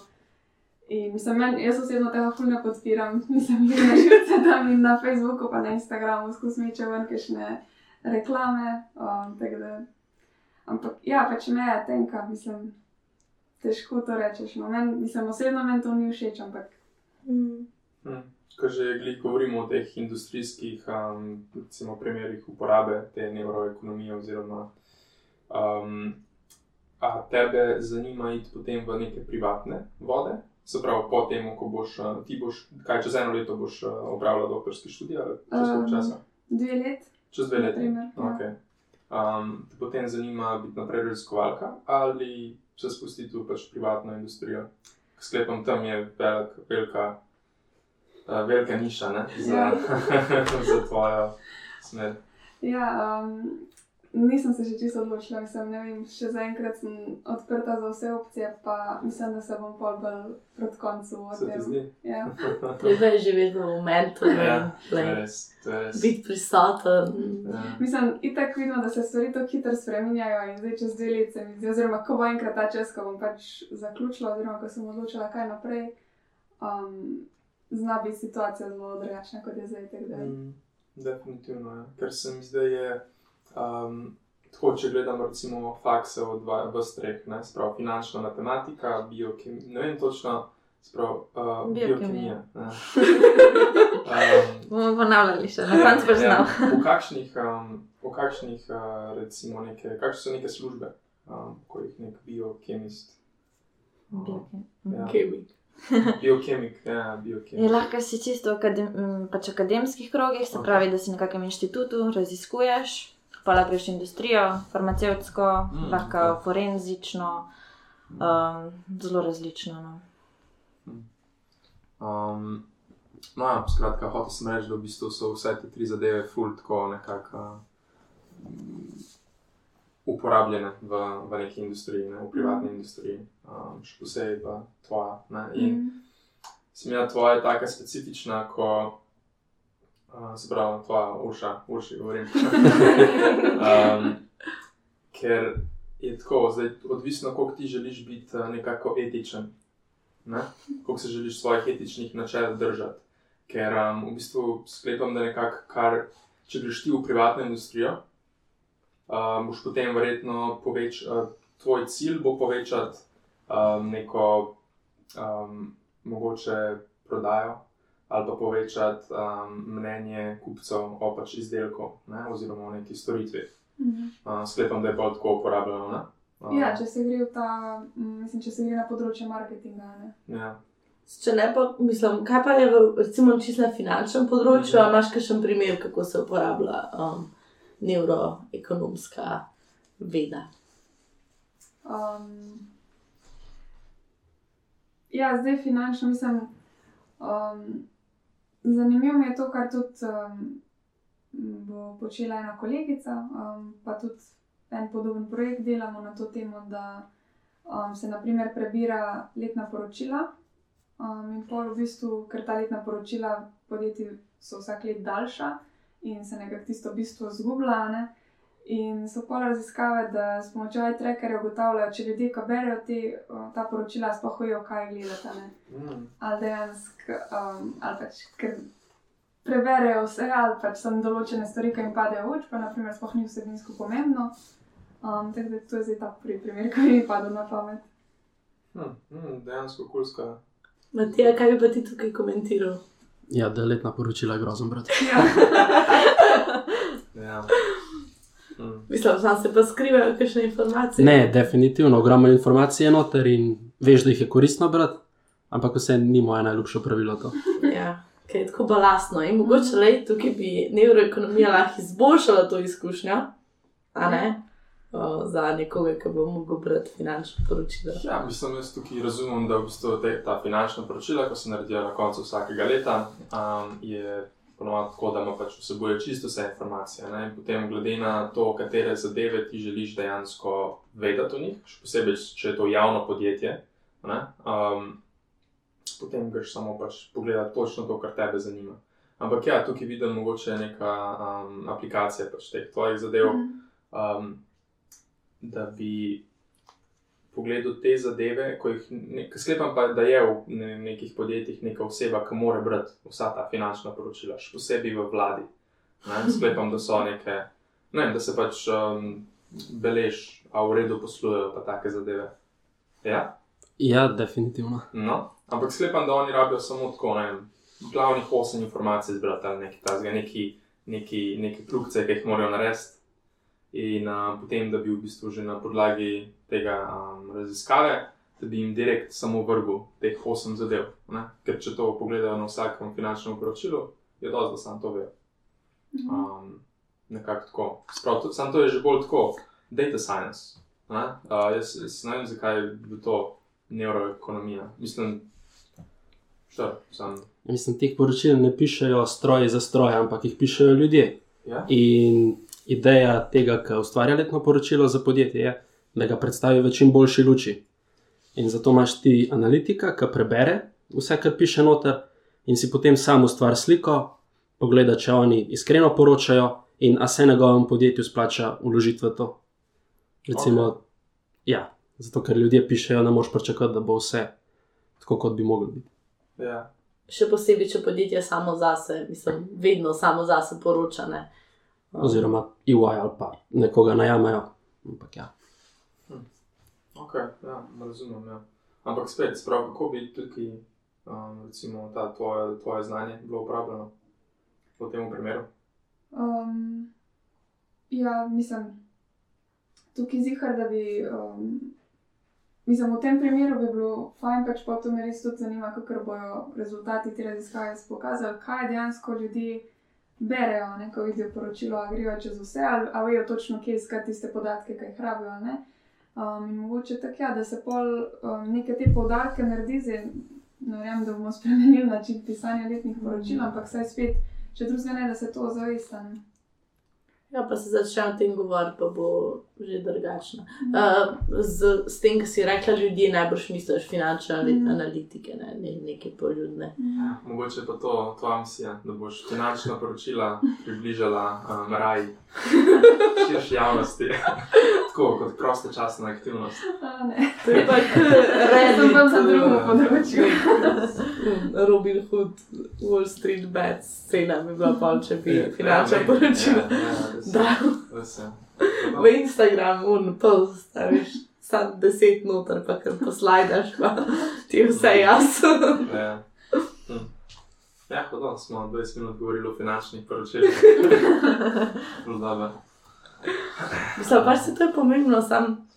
In mislim, men, jaz osebno tega fulno podpiram, nisem jih na živce tam in na Facebooku, pa na Instagramu, skozi meče ven, kajšne reklame. Um, da, ampak ja, pač me je tenka, mislim težko to rečeš. No, men, mislim, osebno meni to ni všeč, ampak. Mm. Hmm. Ko že govorimo o teh industrijskih um, recimo, primerih uporabe te neuroekonomije, oziroma um, a tebe zanima iti potem v neke privatne vode, se pravi, po tem, ko boš ti boš, kaj čez eno leto boš opravljal doktorski študij ali čez koliko um, časa? Dve leti. Čez dve leti. Ja. Okay. Um, te potem zanima biti naprej raziskovalka ali se spustiti v pač privatno industrijo. Sklepam, tam je velik, velika, uh, velika niša ne, za, ja. za tvojo smer. Ja, um, nisem se še čisto odločila, mislim, ne vem, še zaenkrat sem odprta za vse opcije, pa mislim, da se bom pol bolj proti koncu odvijala. Ja. Treba je živeti v momentu, ne ja, biti prisoten. Ja. Mislim, itak vidimo, da se stvari tako hitro spremenjajo in zdaj čez dve leti, oziroma ko bo enkrat ta čas, ko bom pač zaključila, oziroma ko sem odločila, kaj naprej. Um, Zna biti situacija zelo drugačna, kot je zdaj. Mm, definitivno, ja. ker se mi zdaj je. Um, tako, če gledamo, recimo, fakse od vas treh, ne sprav finančna matematika, biokemija, ne vem točno, sprav uh, biokemija. Bomo um, ponavljali še, na koncu pa znamo. Ja, v kakšnih, um, v kakšnih uh, recimo, neke, kakšne so neke službe, um, ko jih nek biokemist. Biokemik. Biokemik, ja, biokemik. Je lahko si čisto v akadem, pač akademskih krogih, se okay. pravi, da si na kakem inštitutu raziskuješ pa lahko greš industrijo, farmacevtsko, mm, lahko okay. forenzično, um, zelo različno. No. Um, no, ja, skratka, hotel sem reči, da v bistvu so vse te tri zadeve fult tako nekako um, uporabljene v, v neki industriji, ne, v privatni mm. industriji, um, še posebej pa tvoja. Ne, in mm. smija tvoja je tako specifična, ko se pravi, tvoja uša, uši, govorim. um, ker je tako, zdaj, odvisno, koliko ti želiš biti nekako etičen, ne? koliko se želiš svojih etičnih načel držati. Ker um, v bistvu sklepam, da nekako, kar, če greš ti v privatno industrijo, um, boš potem verjetno poveč, uh, tvoj cilj bo povečati um, neko um, mogoče prodajo ali pa povečati um, mnenje kupcev o pač izdelku ne, oziroma o neki storitvi. Mhm. Uh, sklepam, da je bolj tako uporabljeno. ne. Um, Ja, če se gre v ta, mm, mislim, če se gre na področje marketinga. Ne? ja. Če ne pa, mislim, kaj pa je recimo čisto na finančnem področju, Mhm. a imaš kakšen primer, kako se uporablja um, neuroekonomska veda? Um, ja, zdaj finančno mislim. Um, zanimivo mi je to, kar tudi um, bo počela ena kolegica, um, pa tudi en podoben projekt delamo na to temo, da um, se naprimer prebira letna poročila. Um, in pol v bistvu, ker ta letna poročila podjetij so vsak let daljša in se nekako tisto bistvo zgublja. Ne? In so pol raziskave, da s pomočjo trackerja ugotavljajo, če ljudje, ko berejo te, ta poročila, sploh hojo kaj gledati. ne. Mm. Ali dejansko, um, ali pač, ker preberejo vse, ali pač samo določene stvari, ki jim padejo v oči, pa naprimer sploh ni vsebinsko pomembno. Um, tako da to je zdaj ta prvi primer, ki mi je padel na pamet. Hm, hm, dejansko kulska. Matija, kaj bi pa ti tukaj komentiral? Ja, da je letna poročila grozen, brat. Ja. Ja. Hm. Mislim, da se pa skrivajo kakšne informacije. Ne, definitivno, ogromno informacij je noter in veš, da jih je koristno brati, ampak vse ni moje najljubše pravilo. To. Ja, ker je tako balastno. In mogoče le tukaj bi neuroekonomija lahko izboljšala to izkušnjo, a ne? O, za nekoga, ki bo mogel brati finančno poročilo. Ja, mislim, jaz tukaj razumem, da v bistvu te, ta finančna poročila, ko se naredijo na koncu vsakega leta, um, je ponovadi tako, da ima pač vsebuje čisto vse informacije. Ne? In potem, glede na to, katere zadeve ti želiš dejansko vedeti o njih, še posebej, če je to javno podjetje, ne? um, potem greš samo pač pogledati točno to, kar tebe zanima. Ampak ja, tukaj vidim mogoče neka um, aplikacija pač teh tvojih zadev. um, da bi pogledal te zadeve, ko jih ne, ko sklepam pa, da je v ne, nekih podjetjih neka oseba, ki mora brati vsa ta finančna poročila, še posebej v vladi. Ne, sklepam, da so neke, ne, da se pač um, belež, a v redu poslujejo pa take zadeve. Ja, Ja, definitivno. no, ampak sklepam, da oni rabijo samo tako, ne vem, glavnih osem informacij zbrati ali nekaj takega, neki, neki, neki kljubce, ki jih morajo narediti. In uh, potem, da bi v bistvu že na podlagi tega um, raziskave, da bi jim direkt samo vrgel teh osem zadev. Ne? Ker če to pogledajo na vsakem finančnem poročilu, je dosti, da sam to ve. Um, nekako tako. Sprav, to, sam to je že bolj tako, data science. ne. Uh, jaz, jaz ne vem, zakaj bi to neuroekonomija. Mislim, što, sam. Mislim, teh poročil ne pišejo stroji za stroje, ampak jih pišejo ljudje. Ja? In ideja tega, ki ustvarja letno poročilo za podjetje, je, da ga predstavi v čim boljši luči. In zato imaš ti analitika, ki prebere vse, kar piše noter, in si potem sam ustvari sliko, pogleda, če oni iskreno poročajo in a se njegovemu podjetju splača vložiti v to. Recimo, okay. ja, zato ker ljudje pišejo, ne moš pričakovati, da bo vse tako, kot bi moglo biti. Ja. Še posebej, če podjetje samo zase, mislim, vedno samo zase poroča. Ne? Oziroma, EY ali pa nekoga najamejo. Ampak ja. Ok, ja, razumem. Ja. Ampak spet, sprav, kako bi tukaj, um, recimo, ta tvoje, tvoje znanje bilo uporabljeno v tem primeru? Um, ja, mislim, tukaj zihar, da bi. Um, mislim, v tem primeru bi bilo fajn, pač pa to me res tudi zanima, kako bodo rezultati te raziskave pokazali, kaj dejansko ljudje berejo, ne, ko vidijo poročilo, ali grejo čez vse, ali, ali vejo točno, kje iskati tiste podatke, ki jih rabijo. ne. Um, in mogoče tako, ja, da se pol um, neke te poudarke naredi, zdaj ne verjamem, da bomo spremenili način pisanja letnih poročil, ampak saj spet, če drugega ne, da se to zavestane. Ja, pa se začne o tem govoriti, pa bo že drugačno. Uh, z, s tem, kar si rekla, ljudje najbrž misliš finančne ali Mhm. analitike, ne, ne neke poljudne. Ja, mogoče pa to tvoja misija, da boš finančna poročila približala um, raj širši javnosti, tako kot prosta časna aktivnost. A, ne. To je pa sem pa za drugo področje. uh, Robin Hood, Wall Street Bad scena bi bila pa, če bi Ja, finančna ja, poročila. Ja, ja, v Instagramu, un post, staviš sam deset noter, pa kar poslajdaš, pa ti je vse jasno. Ja. Hm. Ja, hodno smo 20 minut govorili o finančnih poročilih. Dobro. Mislim, pa se to je pomembno, sam.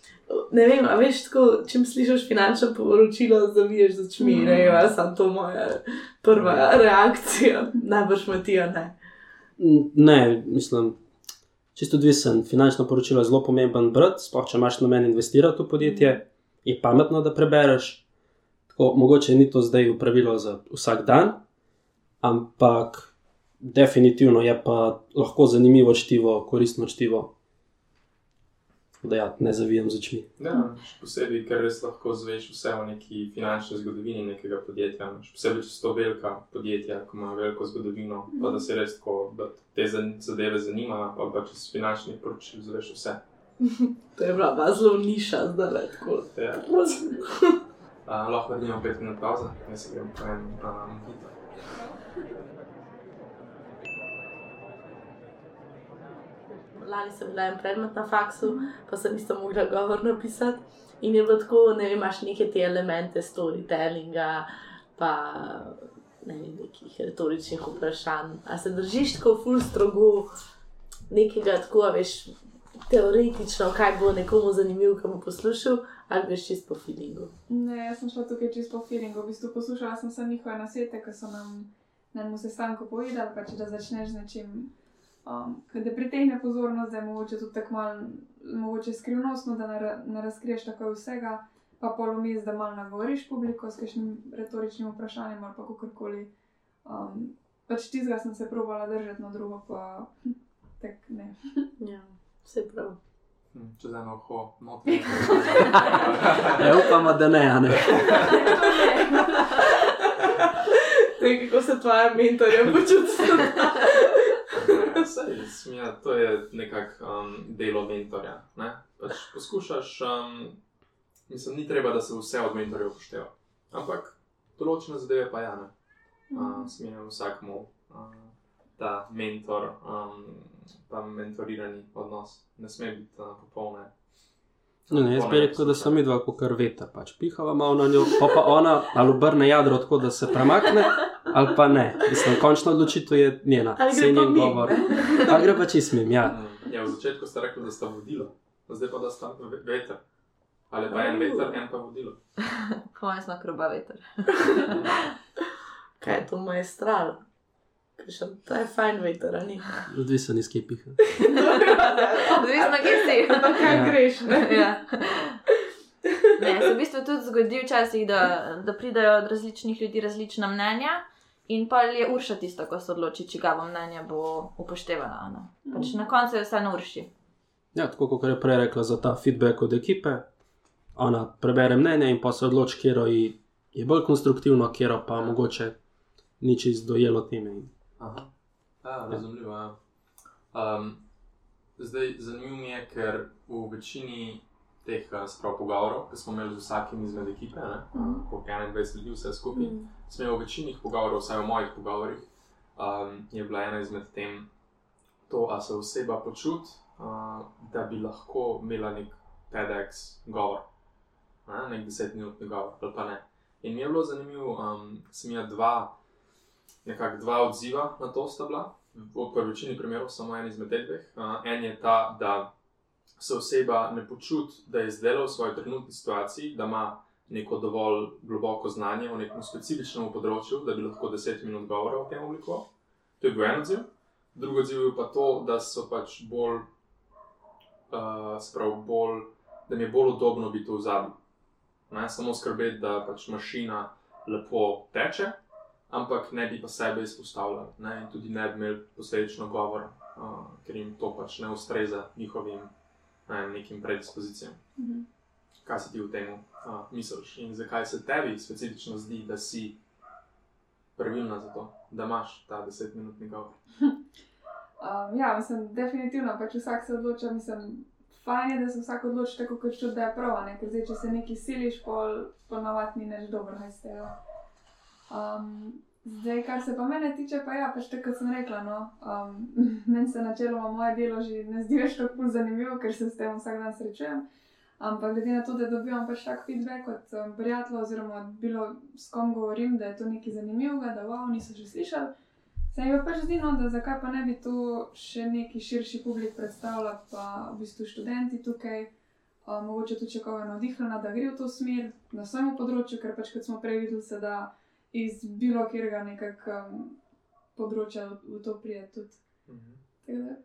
Ne vem, a veš, tako, če slišiš finančno poročilo, zaviješ z očmi, mm. ne vem, sem to moja prva mm. reakcija, najbrž matija, ne. Ne, mislim, čisto odvisen. Finančno poročilo je zelo pomemben brat, sploh če imaš namen investirati v podjetje, je pametno, da prebereš. Tako, mogoče ni to zdaj upravilo za vsak dan, ampak definitivno je pa lahko zanimivo čtivo, koristno čtivo da ja, ne zavijam z očmi. Ja, posebej, ker res lahko zveš vse o neki finančni zgodovini nekega podjetja. Še posebej, če so to velika podjetja, ki imajo veliko zgodovino, pa da se res tako, da te zadeve zanimajo, pa, pa če si finančni poročil, zveš vse. to je bila zelo niša, zdaj le tako. Ja. uh, lahko naredimo pet minut pauze, jaz se grem po enem um, hitu. Lani sem bila en predmet na faksu, pa sem isto mogla govor napisati. In je bilo tako, ne vem, imaš neke te elemente storytellinga, pa ne vem, nekih retoričnih vprašanj. A se držiš tako ful strogo nekega, tako veš, teoretično, kaj bo nekomu zanimivo, kam bo poslušal, ali greš čist po feelingu. Ne, jaz sem šla tukaj čist po feelingu. V bistvu poslušala sem se njihove nasvete, ki so nam na enem sestanku povedali, pa če da začneš z nečim um, da pritegne pozornost, da je mogoče tudi tako malo, mogoče skrivnostno, da ne, ne razkriješ tako vsega, pa polomis, da malo nagovoriš publiko s kakšnim retoričnim vprašanjem ali pa kakorkoli. Um, pač tizga sem se provala držati na drugo, pa tak ne. ja, vse prav. Hm, če za eno no, ti. Ja, upamo, da ne, ne. Kako se tvoja mentorja počuti? Ja, to je nekako um, delo mentorja. Ne? Pač poskušaš, um, mislim, ni treba, da se vse od mentorja upošteva. Ampak določene zadeve pa ja, ne. Uh, Smejem vsakmu uh, ta mentor, um, pa mentorirani odnos, ne sme biti uh, popolne. No, ne, jaz bi rekel, da sem videl, kako veta. Pač pihava malo na njo, pa, pa ona ali obrne jadro tako, da se premakne, ali pa ne. Mislim, končna odločitev je njena, vse njen govor. Ali gre pa čistim, ja. Mm, ja. V začetku ste rekli, da sta vodilo, zdaj pa da sta veter. Ali pa en veter, en pa vodilo. Kaj je znak roba veter? Kaj je to majstral? To je fajn veter, ali ni? Odvisno iz kepiha. Odvisno, kje si, pa kaj ja. greš. Ja. Ne, se v bistvu tudi zgodi včasih, da, da pridajo od različnih ljudi različna mnenja. In pa je urša tisto, ko se odloči, če ga bo mnenje bo upoštevalo. No. Pač na koncu je vse na urši. Ja, tako kot je prej rekla za ta feedback od ekipe, ona prebere mnenje in pa se odloči, kje je bolj konstruktivno, kje pa mogoče ni čist dojelo teme. Aha, ja, razumljivo. Ja. Um, zdaj, zanimivo mi je, ker v večini teh uh, pogovorov, ki smo imeli z vsakim izmed ekipe, mm. po 21 ljudi, vse skupaj, mm. smo imeli v večini pogovorov, vsaj v mojih pogovorih, um, je bila ena izmed tem, to, da se oseba počuti, uh, da bi lahko imela nek TEDx govor, ne? nek desetminutni govor, ali pa ne. In mi je bilo zanimivo, um, sem imel dva nekako dva odziva na to sta bila. V večini primerov samo en izmed teh dveh. En je ta, da se oseba ne počuti, da je zdaj v svoji trenutni situaciji, da ima neko dovolj globoko znanje o nekem specifičnem področju, da bi lahko deset minut govora o tem oblikoval. To je bil en odziv. Drugi odziv je pa to, da so pač bolj, uh, sprav, bolj, da mi je bolj udobno biti v zadnjem. Samo skrbeti, da pač mašina lepo teče, ampak ne bi pa sebe izpostavljali ne? in tudi ne bi imeli posledično govor, uh, ker jim to pač ne ustreza njihovim ne, nekim predispozicijam. -hmm. Kaj se ti v tem uh, misliš in zakaj se tebi specifično zdi, da si pravilna za to, da imaš ta desetminutni govor? um, ja, mislim, definitivno, pač vsak se odloča, mislim. Fajn je, da se vsak odloči tako, kot čuti, da je prav, ne? ker zdaj, če se nekaj siliš, pol, ponavadi ni več dobro, kaj ste. Um, zdaj, kar se pa mene tiče, pa ja, pač tako kot sem rekla. No, um, meni se načeloma moje delo že ne zdi več tako zanimivo, ker se s tem vsak dan srečujem. Ampak glede na to, da dobivam pač tak feedback od um, prijateljev, oziroma bilo s kom govorim, da je to nekaj zanimivega, da wow, niso še slišali. Se mi pač zdi, no, da zakaj pa ne bi to še neki širši publik predstavljal, pa v bistvu študenti tukaj, um, mogoče tudi če koga navdihnjena, da gre v to smer na svojem področju, ker pač kot smo prej videli, se da iz bilo kjerega nekak um, področja v to prijeti tudi. Mhm.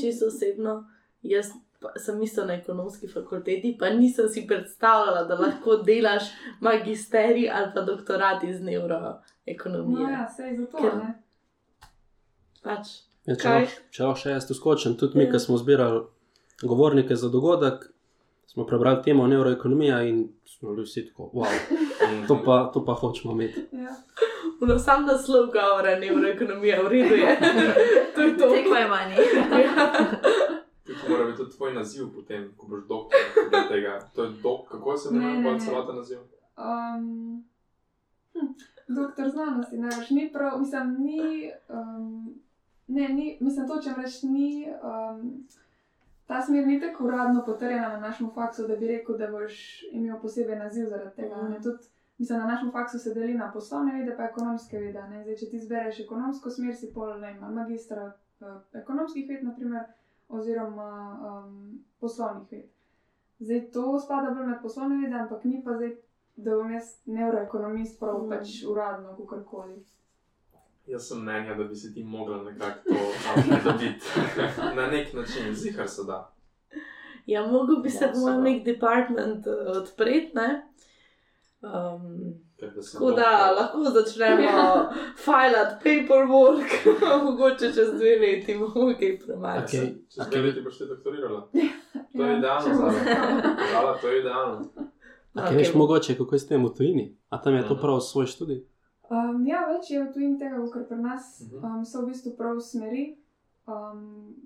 Čisto osebno, jaz sem mislil na ekonomski fakulteti, pa nisem si predstavljala, da lahko delaš magisterij ali pa doktorat iz neuroekonomije. No, ja, sej zato. Ker, ne. Pač, ja, če lahko lah še jaz tu skočim, tudi mi, ja. ki smo zbirali govornike za dogodek, smo prebrali temo neuroekonomija in smo bili vsi tako, wow, to pa, to pa hočemo imeti. Ja. No, sam naslov govora, neuroekonomija, v redu je. to je to. Tekmo je manj. To mora biti tudi tvoj naziv, potem, ko boš doktor tega. To je dok, kako se imenuje celoten naziv? Um, hm, doktor znanosti, ne veš, ni prav, mislim, ni, um, ne, ni, mislim, to, če rečeš, ni, um, ta smer ni tako uradno potrjena na našem faksu, da bi rekel, da boš imel posebej naziv zaradi tega. Mm. Tudi, mislim, na našem faksu se deli na poslovne vede, pa ekonomske vede. Zdaj, če ti zbereš ekonomsko smer, si pol, ne, magistra uh, ekonomskih ved, naprimer oziroma um, poslovnih ved. Zdaj to spada bolj med poslovne vede, ampak ni pa zdaj, da bom jaz neuroekonomist, prav mm. pač uradno, kako koli. Jaz sem mnenja, da bi se ti mogla nekako to dobiti. Na nek način, zihar se da. Ja, mogoče bi se lahko nek department uh, odpreti, ne? Um, Tako da lahko začnemo ja. filati paperwork, mogoče čez dve leti, bomo kaj premajali. Okay. Čez dve leti boš ti doktorirala. To je ja, idealno, zala. to je idealno. Okay. Okay, veš, mogoče, kako je s tem v tujini? A tam je to mhm. prav svoj študij? Um, ja, več je v tujini tega, kar pri nas mhm. um, so v bistvu prav smeri. Um,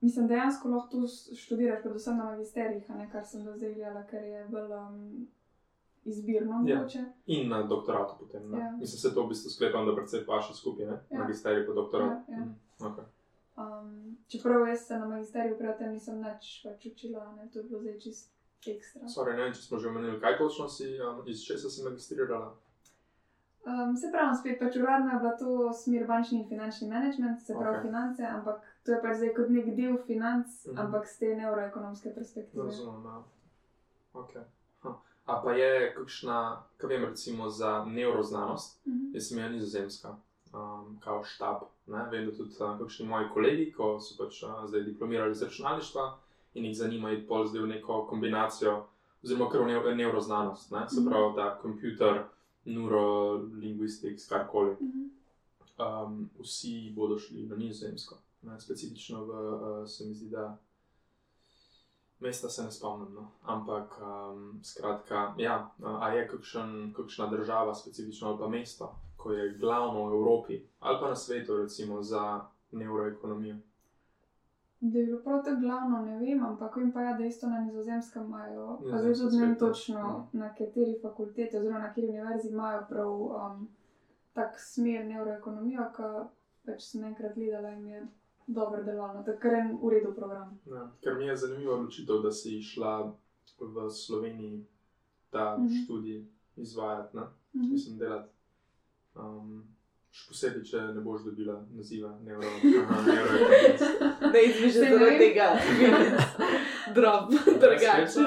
mislim, dejansko lahko tu študiraš, predvsem na magisterijih, kar sem do zdaj gledala, ker je bolj. Um, izbirno. Ja. In na doktoratu potem. Ja. Mislim, se to v bistvu sklepam, da predvsej vaše skupine, ja. magisterij pa doktorat. Ja, ja. Mm. Okay. Um, čeprav jaz se na magisteriju prej tem nisem več učila, ne? to je bilo zdaj čist ekstra. Sorry, ne če smo že omenili, kaj točno si, um, iz česa si magistrirala. Um, se pravi, spet pač uradno je bila to smer bančni in finančni management, se pravi okay. finance, ampak to je pač zdaj kot nek del financ, mm -hmm. ampak z te neuroekonomske perspektive. Razumem, ja. Okay. A pa je kakšna, kaj vem, recimo za neuroznanost, mm -hmm. jaz sem ja nizozemska, um, kao štab. Ne? Vem, da tudi uh, kakšni moji kolegi, ko so pač uh, zdaj diplomirali iz računalništva in jih zanima iti pol zdaj v neko kombinacijo, oziroma kar v neuroznanost, ne? se mhm. pravi, da komputer, neurolinguistics, karkoli. Mm -hmm. um, vsi bodo šli na nizozemsko. Ne? Specifično v, uh, se mi zdi, da Mesta se ne spomnim, no. ampak um, skratka, ja, a je kakšen, kakšna država, specifično ali pa mesto, ko je glavno v Evropi ali pa na svetu, recimo za neuroekonomijo. Da je bilo prav tako glavno, ne vem, ampak vem pa, ja, da isto na nizozemskem imajo, pa zdaj tudi ne vem točno, ja. na kateri fakulteti oziroma na kateri univerzi imajo prav um, tak smer neuroekonomijo, ki pač sem enkrat gledala in je dobro delovalo, tako je v redu program. Ja, ker mi je zanimivo odločitev, da si šla v Sloveniji ta mm -hmm. študij izvajati, mm -hmm. mislim, delati. Um, Še posebej, če ne boš dobila naziva neuroekonomist. Ne izmišljaš se tega, drob, drugače.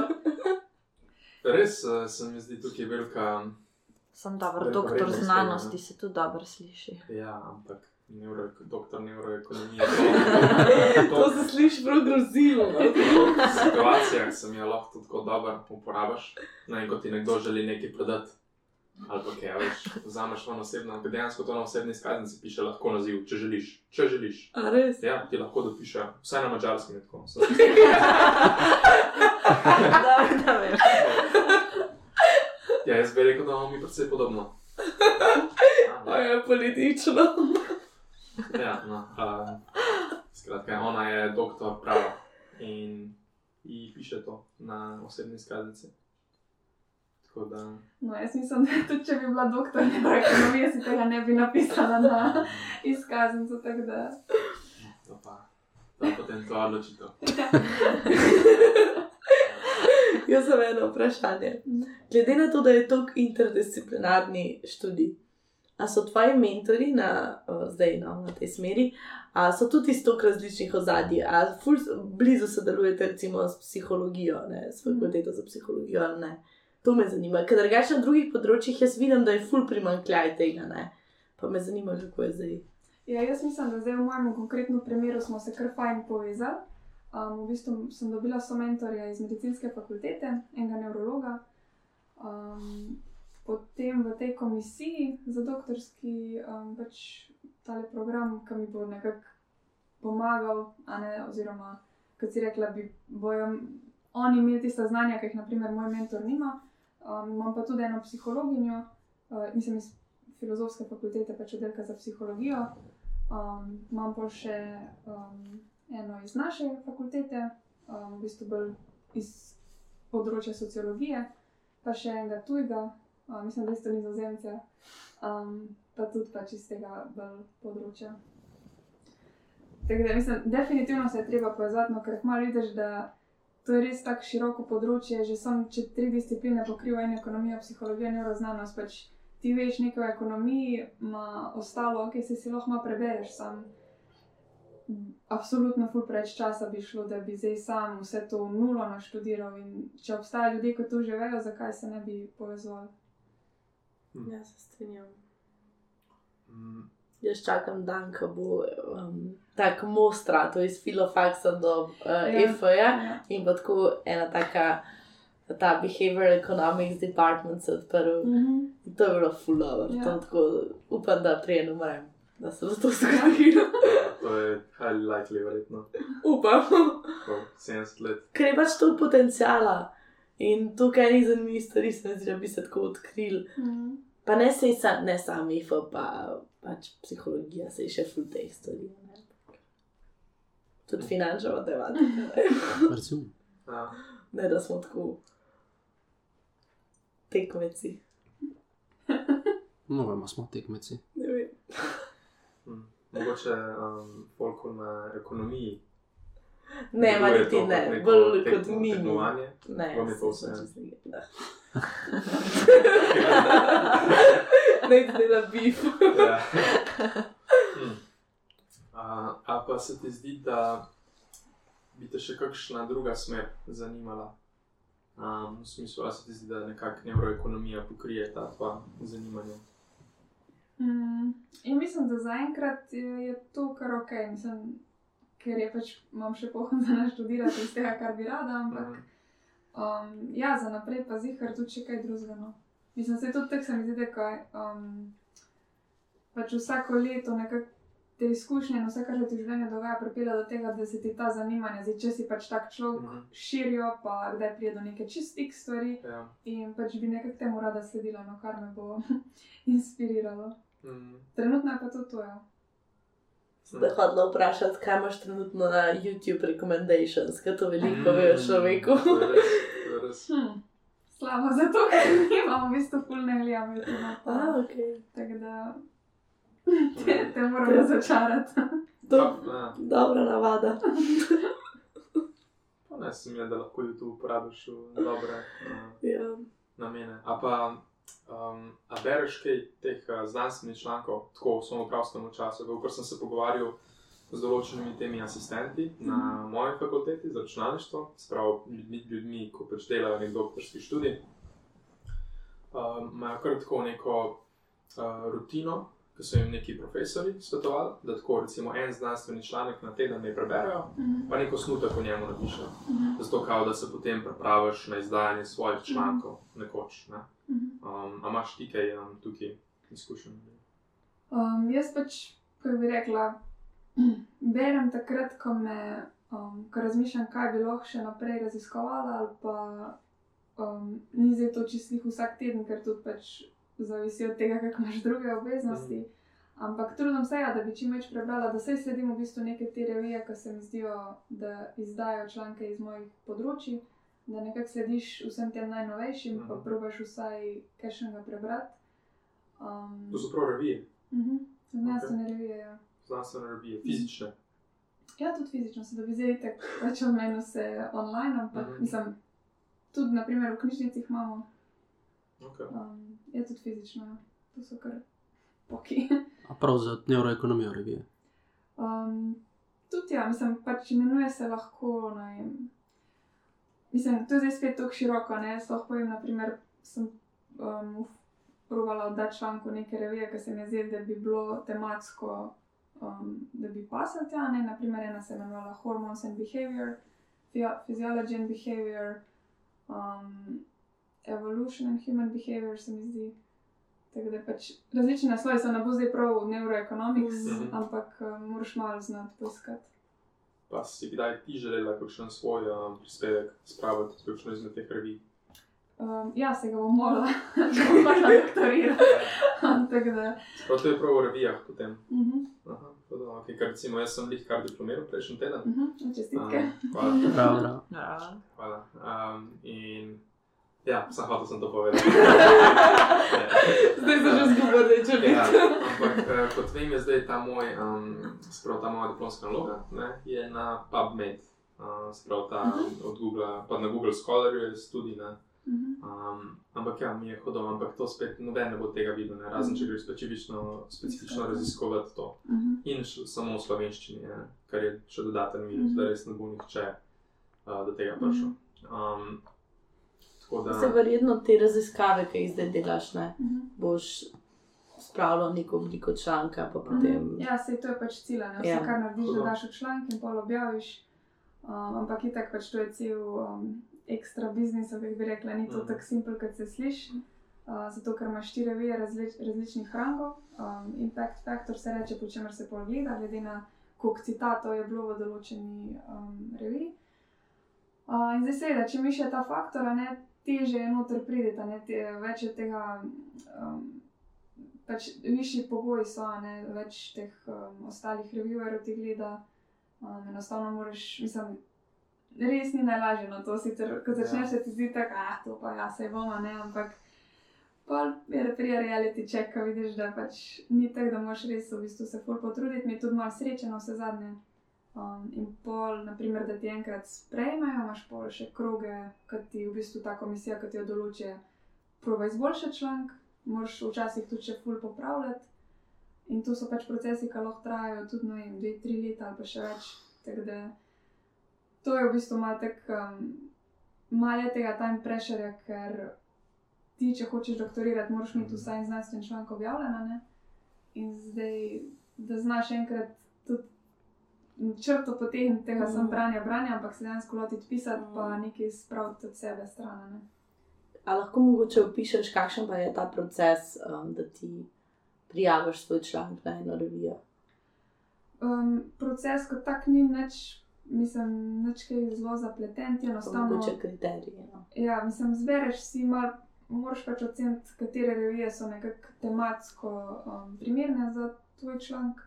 Res uh, se mi zdi tukaj velika. Sem dober doktor znanosti, se tudi dobro sliši. Ja, ampak Neuro, doktor neuroekonomije. To, to, se sliši prav grozilo. No. V situacijah sem jo lahko tako dobro uporabiš. No, ko ti nekdo želi nekaj prodati, ali pa kaj veš, vzameš to osebno, dejansko to na osebni izkaznici piše lahko naziv, če želiš. Če želiš. A res? Ja, ti lahko dopiše, vsaj na mačarskem je tako. da, da veš. Ja, jaz bi rekel, da imamo mi predvsej podobno. A je politično. Ja, no, uh, skratka, ona je doktor prava in ji piše to na osebni izkaznici. Da... No, jaz mislim, da tudi če bi bila doktor ekonomije, si tega ne bi napisala na izkaznico. Da... To pa, to je potem to odločitev. Jaz sem eno vprašanje. Glede na to, da je to interdisciplinarni študij, a so tvoji mentori na, zdaj, no, na tej smeri, a so tudi iz toliko različnih ozadij, a ful, blizu sodelujete recimo s psihologijo, ne, s fakulteto za psihologijo ali ne. To me zanima, ker drugače na drugih področjih jaz vidim, da je ful primankljaj tega, ne. Pa me zanima, kako je zdaj. Ja, jaz mislim, da zdaj v mojem konkretnem primeru smo se kar fajn povezali. Um, v bistvu sem dobila so mentorja iz medicinske fakultete, enega neurologa. Um, potem v tej komisiji za doktorski um, pač tale program, ki mi bo nekako pomagal, ne, oziroma, kot si rekla, bi bojo oni imeli tiste znanja, ki jih, naprimer, moj mentor nima. Um, imam pa tudi eno psihologinjo, uh, mislim, iz filozofske fakultete, pač oddelka za psihologijo. Um, imam pa še um, eno iz naše fakultete, um, v bistvu bolj iz področja sociologije, pa še enega tujega, um, mislim, da so nizozemce, um, pa tudi pač iz tega področja. Tako da mislim, definitivno se je treba povezati, no, ker malo vidiš, da to je res tako široko področje, že sem, če tri discipline pokriva in ekonomija, psihologija, neuroznanost. Pač ti veš nekaj o ekonomiji, ima ostalo, ki si, si lahko prebereš. Sam. Absolutno, ful preveč časa bi šlo, da bi zdaj sam vse to v nulo naštudiral. In če obstajajo ljudje, ki to že vejo, zakaj se ne bi povezali? Hm. Ja, se strinjam. Mm. Jaz čakam dan, ko bo um, tako mostra, to iz filofaksa do uh, ja, EFA-ja ja. in pa tako ena taka ta behavioral economics department se odprl. Mm -hmm. To je bilo fulano, ja. tako upam, da prej ne umrem, da se bo to zgodilo. to je highly likely, verjetno. Upam. 70 let. Ker je pač to potencijala in tukaj ni zanimivo, stvari se mi zdi, da bi se tako odkril. Mm -hmm. Pa ne se sam, ne sami, IFO, pa pač psihologija, se je še full teh stvari. Tudi finančno matematika. Ja. Ne, da smo tako tekmeci. No, vemo, smo tekmeci. Ne vem. Hm. Mogoče um, folk na ekonomiji. Ne, ima niti ne, bolj kot mi. Ne, ne, to vse. Ne, ne, da bi. A pa se ti zdi, da bi te še kakšna druga smer zanimala? Um, v smislu, da se ti zdi, da nekako neuroekonomija pokrije ta dva zanimanja. Mm, mislim, da zaenkrat je, je to kar ok, mislim, ker je pač imam še pohod za naštudirati iz tega, kar bi rada, ampak mm. um, ja, za naprej pa zihar tudi še kaj drugega. No. Mislim, se tudi tako se mi zdi, da um, pač vsako leto nekako te izkušnje in vse, kar se ti v življenju dogaja, pripelje do tega, da se ti ta zanimanja, zdaj, če si pač tak človek, mm -hmm. širijo, pa kdaj pride do neke čistih stvari. Ja. In pač bi nekako temu rada sledila, no, kar me bo inspiriralo. Mm -hmm. Trenutno je pa to to. Ja. Zdaj hodila vprašati, kaj imaš trenutno na YouTube recommendations, kaj to veliko mm, ve o človeku. hm, slabo, zato ker imamo v bistvu fulne gledanje. Ah, ok. Tako da te, te moramo razočarati. Do, ja. Dobra navada. ne, sem jaz, da lahko YouTube uporabiš v dobre uh, ja. namene. A pa um, a bereš kaj teh uh, znanstvenih člankov, tako v pravstvenem času, ker sem se pogovarjal z določenimi temi asistenti na mhm. moji fakulteti za računalništvo, spravo ljudmi, ljudmi, ko pač delajo nek doktorski študij. Um, imajo um, kar tako neko uh, rutino, ki so jim neki profesori svetovali, da tako recimo en znanstveni članek na teden ne preberejo, mm -hmm. pa neko snutek o njemu napišejo. Mm -hmm. Zato, kao, da se potem pripraviš na izdajanje svojih mhm. člankov, nekoč. Ne? Mm -hmm. um, a imaš ti kaj um, tukaj izkušen? Um, jaz pač, kako bi rekla, berem takrat, ko, me, um, ko razmišljam, kaj bi lahko še naprej raziskovala, ali pa um, ni zdaj to čistih vsak teden, ker tudi pač zavisi od tega, kako imaš druge obveznosti. Mm. Ampak trudim se, ja, da bi čim več prebrala, da se sledim v bistvu neke te revije, ki se mi zdijo, da izdajo članke iz mojih področji, da nekako slediš vsem tem najnovejšim, mm. pa mhm. probaš vsaj kaj še nekaj prebrati. Um, to so prav revije. Uh mhm, -huh. Znanstvene okay. revije. Ja. Znanstvene revije, fizične. Ja, tudi fizično, se da bi zdaj tako več ali manj vse online, ampak mhm. -huh. mislim tudi naprimer, v knjižnicah imamo. Okay. Um, je tudi fizično, ja. to so kar poki. A prav za neuroekonomijo revije. Um, tudi ja, mislim, pač imenuje se lahko. Najem, mislim, to je zdaj spet tako široko. Ne? Sploh povem, naprimer, sem um, provala oddati članku neke revije, ki se mi zdi, da bi bilo tematsko, um, da bi pasal tja. Ne? Naprimer, ena se imenovala Hormones and Behavior, Physiology and Behavior, um, Evolution and Human Behavior, se mi zdi. Tako da pač različni naslovi so ne bo zdaj prav neuroekonomiks, mm -hmm. ampak um, moraš malo znati poiskati. Pa si kdaj ti želela kakšen svoj um, prispevek spraviti, kakšno izmed teh revij? Um, ja, se ga bom morala, da bom pač doktorirala. Prav to je prav v revijah potem. Uh -huh. Aha, da, okay, kar recimo, jaz sem jih kar diplomiral prejšnji teden. Uh -huh. Čestitke. Um, hvala. Prav, prav. Ja. hvala. Um, in ja, sem hotel sem to povedati. Zdaj se že zgubili, če bi. Ja, ampak eh, kot vem, je zdaj ta moj, um, sprav ta moja diplomska naloga, ne, je na PubMed, uh, sprav ta od Google, pa na Google Scholarju je tudi, ne. Uh -huh. Um, ampak ja, mi je hodilo, ampak to spet noben ne bo tega videl, ne, razen če greš specifično, specifično raziskovati to. Uh -huh. In š, samo v slovenščini, ne, kar je še dodaten minus, da res ne bo nihče uh, do tega prišel. Um, tako da, Se verjetno te raziskave, ki jih zdaj delaš, ne, Uh -huh. boš spravljal neko obliko članka, pa potem. Ja, se to je pač cilj, ne vse, Ja. kar narediš, da daš v članek in pol objaviš. Um, ampak itak pač to je cel um, ekstra biznis, kako bi rekla, ni to Mhm. tako simpel, kot se sliši. Uh, zato, ker imaš štiri revije različ, različnih rangov, um, impact factor se reče, po čemer se pol gleda, glede na koliko citatov je bilo v določeni um, reviji. Uh, in zdaj seveda, če mi še ta faktor, ne teže je noter prideti, ne te, več je tega. Um, pač višji pogoji so, ne več teh um, ostalih reviewerjev ti gleda. Um, enostavno moraš, mislim, res ni najlažje na to, sicer ko začneš, se ti zdi tako, ah, to pa ja, se bomo, ne, ampak. Pol je pri reality check, ko vidiš, da pač ni tako, da moraš res v bistvu se ful potruditi, mi je tudi malo srečeno vse zadnje. Um, in pol, naprimer, da ti enkrat sprejmejo, imaš pol še kroge, ki ti v bistvu ta komisija, ki ti jo določi, proba izboljšati članek, moraš včasih tudi še ful popravljati. In to so pač procesi, ki lahko trajajo tudi, ne vem, dve, tri leta ali pa še več. Tako da to je v bistvu malo tak, um, malo tega time pressure, ker ti, če hočeš doktorirati, moraš imeti vsaj en znanstven članek objavljen. ne. In zdaj, da znaš enkrat tudi črto potegniti tega Mhm. sem branja, branja, ampak se dejansko lotiti pisati, Mhm. pa nekaj spraviti od sebe stran. ne. A lahko mogoče opišeš, kakšen pa je ta proces, um, da ti prijaviš svoj članek na eno revijo? Um, proces kot tak ni nič, mislim, nič kaj zelo zapleten, ti enostavno. Mogoče kriterije. No. Ja, mislim, zbereš si mal, moraš pač oceniti, katere revije so nekako tematsko um, primerne za tvoj članek.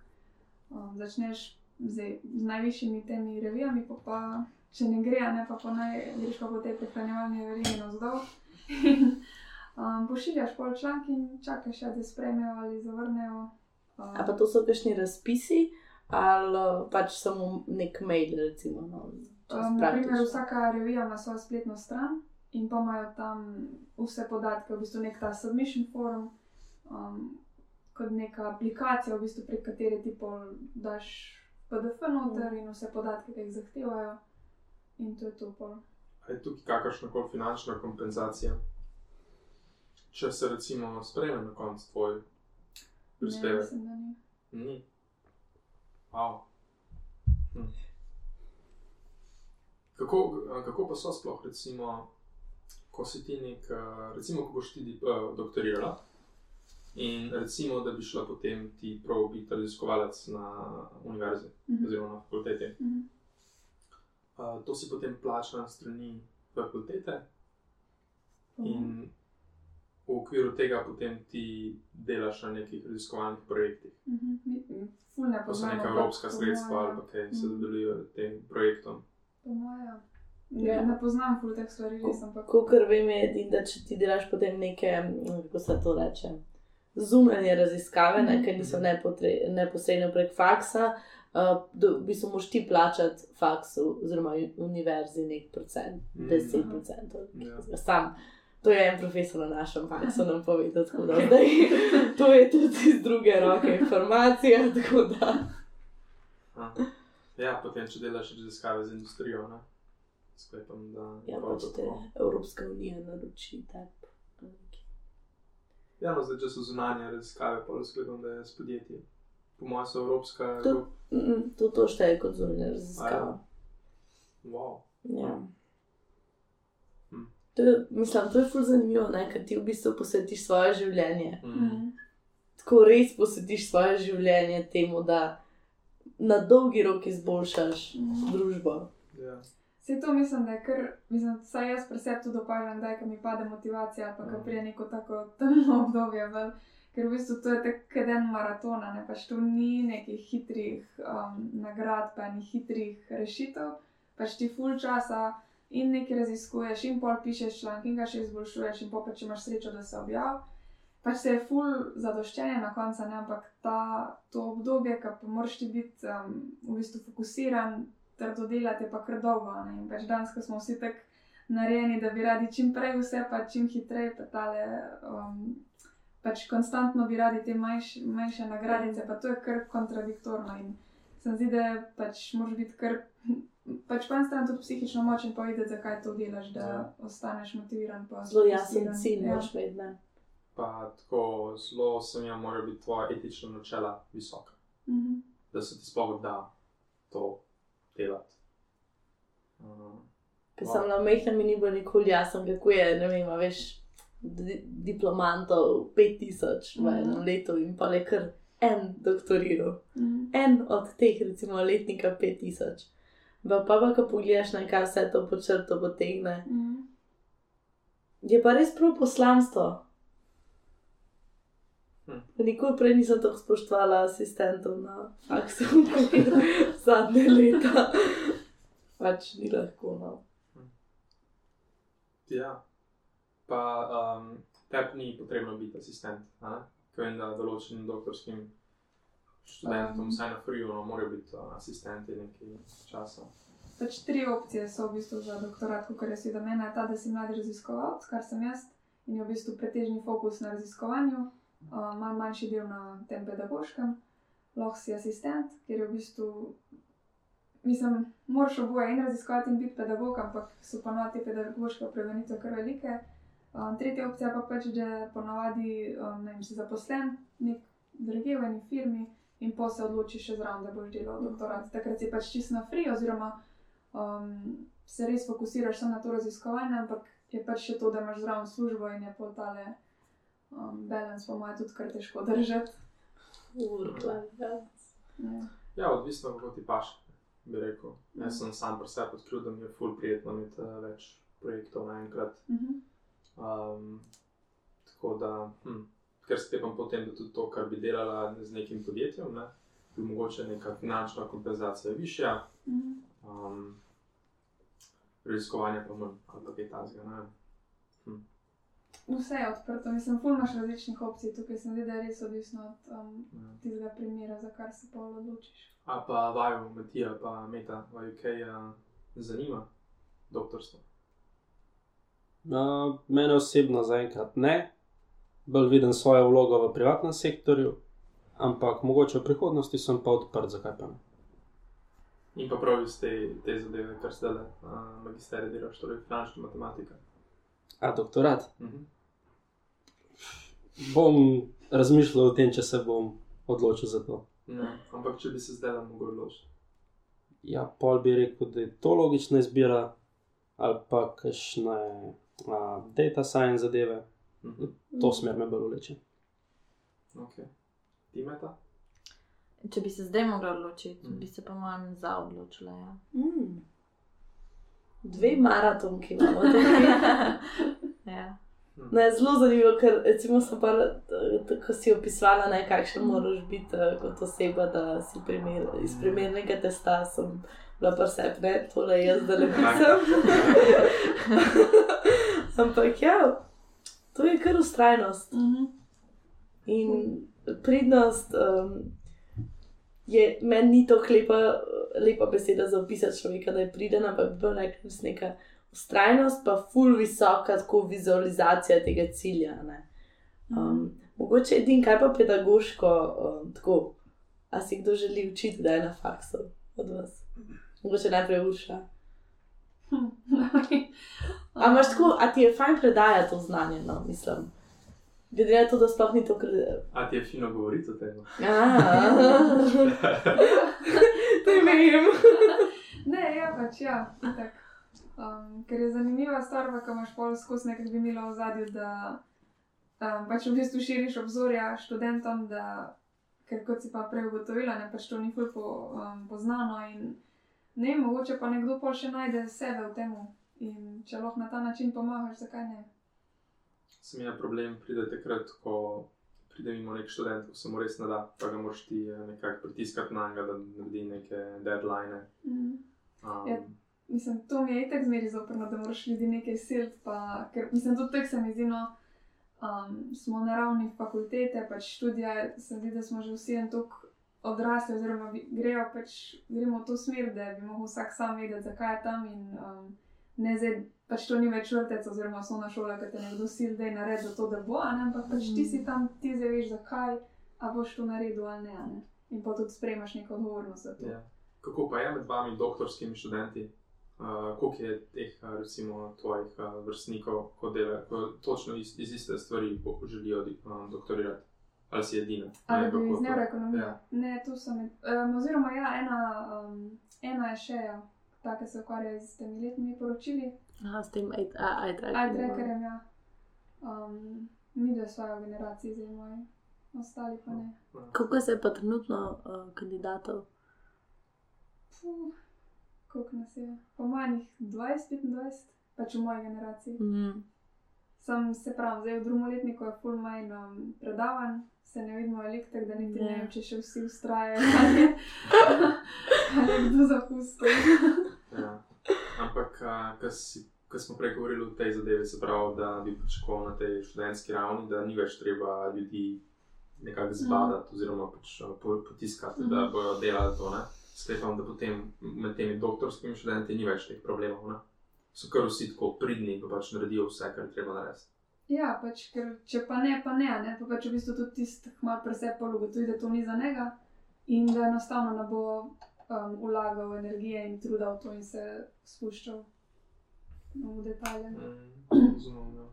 Um, začneš zdaj, z najvišjimi temi revijami, pa, pa če ne gre, ne pa, pa naj greš pa po tej prehranjevalni verigi navzdol. um, pošiljaš pol članek in čakaš, ja, da sprejmejo ali zavrnejo. Um, A pa to so kakšni razpisi, ali uh, pač samo nek mail, recimo. No, Um, naprimer, praktično. vsaka revija ima svojo spletno stran in pa imajo tam vse podatke, v bistvu nek ta submission forum, um, kot neka aplikacija, v bistvu prek katere ti pol daš PDF noter in vse podatke, ki jih zahtevajo. In to je to pol. A je tukaj kakršna koli finančna kompenzacija? Če se recimo sprejme na koncu tvoj Ne, prispevek? mislim, da ni. Ni. Wow. Hm. Kako, kako pa so sploh, recimo, ko si ti nek, eh, recimo, ko boš ti eh, doktorirala in recimo, da bi šla potem ti prav biti raziskovalec na univerzi Mhm. oziroma na fakulteti. Mhm. Uh, to si potem plača strani fakultete Mhm. in v okviru tega potem ti delaš na nekih raziskovalnih projektih. Mhm. Mi- mi Ful ne To so neka evropska sredstva ali pa kaj se Mhm. dodelujejo tem projektom. Po moje. Ja. Ne, poznam ful teh stvari, res, ampak. Kot vem, je edino, da če ti delaš potem neke, mm, kako se to reče, zunanje raziskave, ne, ker niso neposredno prek faksa. Uh, v bistvu moš ti plačati faksu, oziroma univerzi, nek procent, 10 mm. procentov. Ja. Sam, to je en profesor na našem faksu, nam pove, da zdaj, to je tudi iz druge roke informacija. Ja, potem, če delaš raziskave z industrijo, ne? sklepam, da ja, pač te Evropska unija naroči tak. Ja, no, zdaj, če so zunanje raziskave, pa sklepam, da je s podjetji. Po mojem, so evropska. To, mm, to, to šteje kot zunanje raziskave. Ja. Wow. Ja. To je, mislim, to je fully zanimivo, ker ti v bistvu posvetiš svoje življenje. Mm. Tako res posvetiš svoje življenje temu, da na dolgi rok izboljšaš mm. družbo. Yeah. Ja. Vse to mislim, da je kar, mislim, vsaj jaz pri sebi tudi opažam, da je, ko mi pade motivacija, pa ko mm. prije neko tako temno obdobje, vel, ker v bistvu to je tako en maraton, ne pač tu ni nekih hitrih um, nagrad, pa ni hitrih rešitev, pač ti full časa in nekaj raziskuješ, in pol pišeš članek, in ga še izboljšuješ, in pa če imaš srečo, da se objav. Pač se je full zadoščenje na koncu, ampak ta, to obdobje, ko moraš ti biti um, v bistvu fokusiran trdo delati, pa kar dolgo. In pač danes, ko smo vsi tako narejeni, da bi radi čim prej vse, pa čim hitreje, pa tale. Um, Pač konstantno bi radi te manjš, manjše nagradice, pa to je kar kontradiktorno. In se mi zdi, da pač moraš biti kar, pač pa en stran tudi psihično močen, pa videti, zakaj to delaš, da ja. ostaneš motiviran. Zelo jasen cilj, ja. moš vedno. Pa tako zelo sem jim, mora biti tvoja etična načela visoka. Mm -hmm. Da se ti sploh da to delati. Uh, Ker sem na mehkem in ni bilo nikoli jasno, kako je, ne vem, veš, di diplomantov 5000 v enem mm. letu in pa le kar en doktoriral. Mm. En od teh, recimo, letnika 5000. Pa pa, pa ko pogledaš, na kaj vse to počrto potegne. Mm. Je pa res prav poslanstvo. Hm. Nikoli prej nisem tako spoštovala asistentov na faksu, zadnje leta. pač ni lahko. No. Hm. Ja, pa um, tebi ni potrebno biti asistent. Kaj vem, da določenim doktorskim študentom, um, vsaj na Frijo, no, morajo biti uh, asistenti nekaj časa. Pač tri opcije so v bistvu za doktorat, kot je seveda meni, ta, da si mladi raziskovalec, kar sem jaz, in je v bistvu pretežni fokus na raziskovanju uh, malo manjši del na tem pedagoškem, lahko si asistent, ker je v bistvu, mislim, moraš oboje in raziskovati in biti pedagog, ampak so pa nove te pedagoške prevenitve kar velike. Um, tretja opcija pa pač, da ponovadi um, vem, si zaposlen nek druge v eni firmi in pa se odločiš še zraven, da boš delal doktorat. Takrat si pač čisto na free, oziroma um, se res fokusiraš samo na to raziskovanje, ampak je pač še to, da imaš zraven službo in je potale um, balans, pa ima tudi kar težko držati. Ja. ja, odvisno kako ti paš, bi rekel. Ja. Jaz sem sam pri sebi odkril, da mi je ful prijetno imeti uh, več projektov naenkrat. Um, tako da, hm, ker sklepam potem, da tudi to, kar bi delala z nekim podjetjem, ne, bi mogoče neka finančna kompenzacija višja. Um, Raziskovanje pa manj, ali kaj tasga. Hm. Vse je odprto, mislim, ful imaš različnih opcij, tukaj se mi zdi, da je res odvisno od um, ja. tistega primera, za kar se pa odločiš. A pa vaju, Matija, pa Meta, vaju kaj uh, zanima, doktorstvo? Uh, mene osebno zaenkrat ne, bolj vidim svojo vlogo v privatnem sektorju, ampak mogoče v prihodnosti sem pa odprt, zakaj pa ne. In pa pravi iz te, te zadeve, kar zdaj le, uh, magisterij delaš, torej finančna matematika. A doktorat? Uh mhm. -huh bom razmišljal o tem, če se bom odločil za to. Ne, ampak če bi se zdaj lahko odločil. Ja, pol bi rekel, da je to logična izbira, ali pa kakšne data science zadeve. Mhm. To smer me bolj vleče. Okay. Ti imaš ta? Če bi se zdaj mogla odločiti, mm. bi se pa mojem za odločila. Ja. Mm. Dve maratonki imamo. ja. Ne, zelo zanimivo, ker recimo, pa, ko si opisala, ne, kakšen moraš biti uh, kot oseba, da si primer, iz primernega testa, sem bila pa vse ne, tole jaz, da ne pisem. Ampak ja, to je kar ustrajnost. Mm -hmm. In pridnost um, je meni ni to lepa, lepa beseda za opisati človeka, da je priden, ampak bi bila neka ustrajnost, pa ful visoka, tako vizualizacija tega cilja. Um, mogoče edin, kaj pa pedagoško, um, tako, a si kdo želi učiti, da je na faksu od vas. Mogoče najprej uša. A imaš tako, a ti je fajn predajati to znanje, no, mislim. Glede na to, da sploh ni to, kar. A ti je fino govoriti o tem? Ne vem. Ne, ja, pač ja. Um, ker je zanimiva stvar, ko imaš pol skozi nekaj bi imela v zadju, da um, pač v bistvu širiš obzorja študentom, da, ker kot si pa prej ugotovila, ne pač to ni ful po, um, poznano in ne, mogoče pa nekdo pol še najde sebe v tem. In če lahko na ta način pomagaš, zakaj ne? Sem imel problem, pride takrat, ko pride mimo nek študent, ko se mu res ne da, pa ga moraš ti eh, nekako pritiskati na njega, da naredi neke deadline. Mm. Um, ja, mislim, to mi je itek zmeri zoprno, da moraš ljudi nekaj siliti, ker mislim, tudi tek se mi zdi, no, um, smo na ravni fakultete, pač študija, se vidi, da smo že vsi en tok odrasli, oziroma grejo pač, gremo v to smer, da bi lahko vsak sam vedel, zakaj je tam in um, ne zdaj, pač to ni več vrtec, oziroma osnovna šola, ki te nekdo sil, da je naredil to, da bo, ne? ampak pač ti si tam, ti zdaj veš, zakaj, a boš to naredil ali ne, ne? in pa tudi sprejmaš neko odgovornost za to. Ja. Kako pa je med vami, doktorskimi študenti? Uh, koliko je teh, recimo, tvojih uh, vrstnikov, ko delajo, ko točno iz, iz iste stvari želijo uh, doktorirati? Ali si edina? Ali bi iz neuroekonomije? Ja. Ne, tu sem. Um, oziroma, ja, ena, um, ena je še, ja ta, ki se ukvarja z temi letnimi poročili. Aha, s tem iTrackerjem. ja. Um, mi dve svojo generacijo, zdaj moji, ostali pa ne. Kako se je pa trenutno uh, kandidatov? Koliko nas je? Po manjih 20-25, pač v moji generaciji. Mm. Sam se pravi, zdaj v drugem letniku je full manj um, predavanj, se ne vidimo elektrik, da niti yeah. ne vem, če še vsi ustrajajo, ali je kdo zapustil. Ja. Ampak, ko smo prej govorili o tej zadevi, se pravi, da bi pričakoval na tej študentski ravni, da ni več treba ljudi nekako zbadati mm. oziroma pač, potiskati, mm. da mhm. bodo delali to. Sklepam, da potem med temi doktorskimi študenti ni več teh problemov. Ne? So kar vsi tako pridni, pa pač naredijo vse, kar treba narediti. Ja, pač, ker če pa ne, pa ne, ne? pa pač v bistvu tudi tisti, ki malo presepol ugotovi, da to ni za njega in da enostavno ne bo um, vlagal energije in truda v to in se spuščal v detalje. Mm, ja.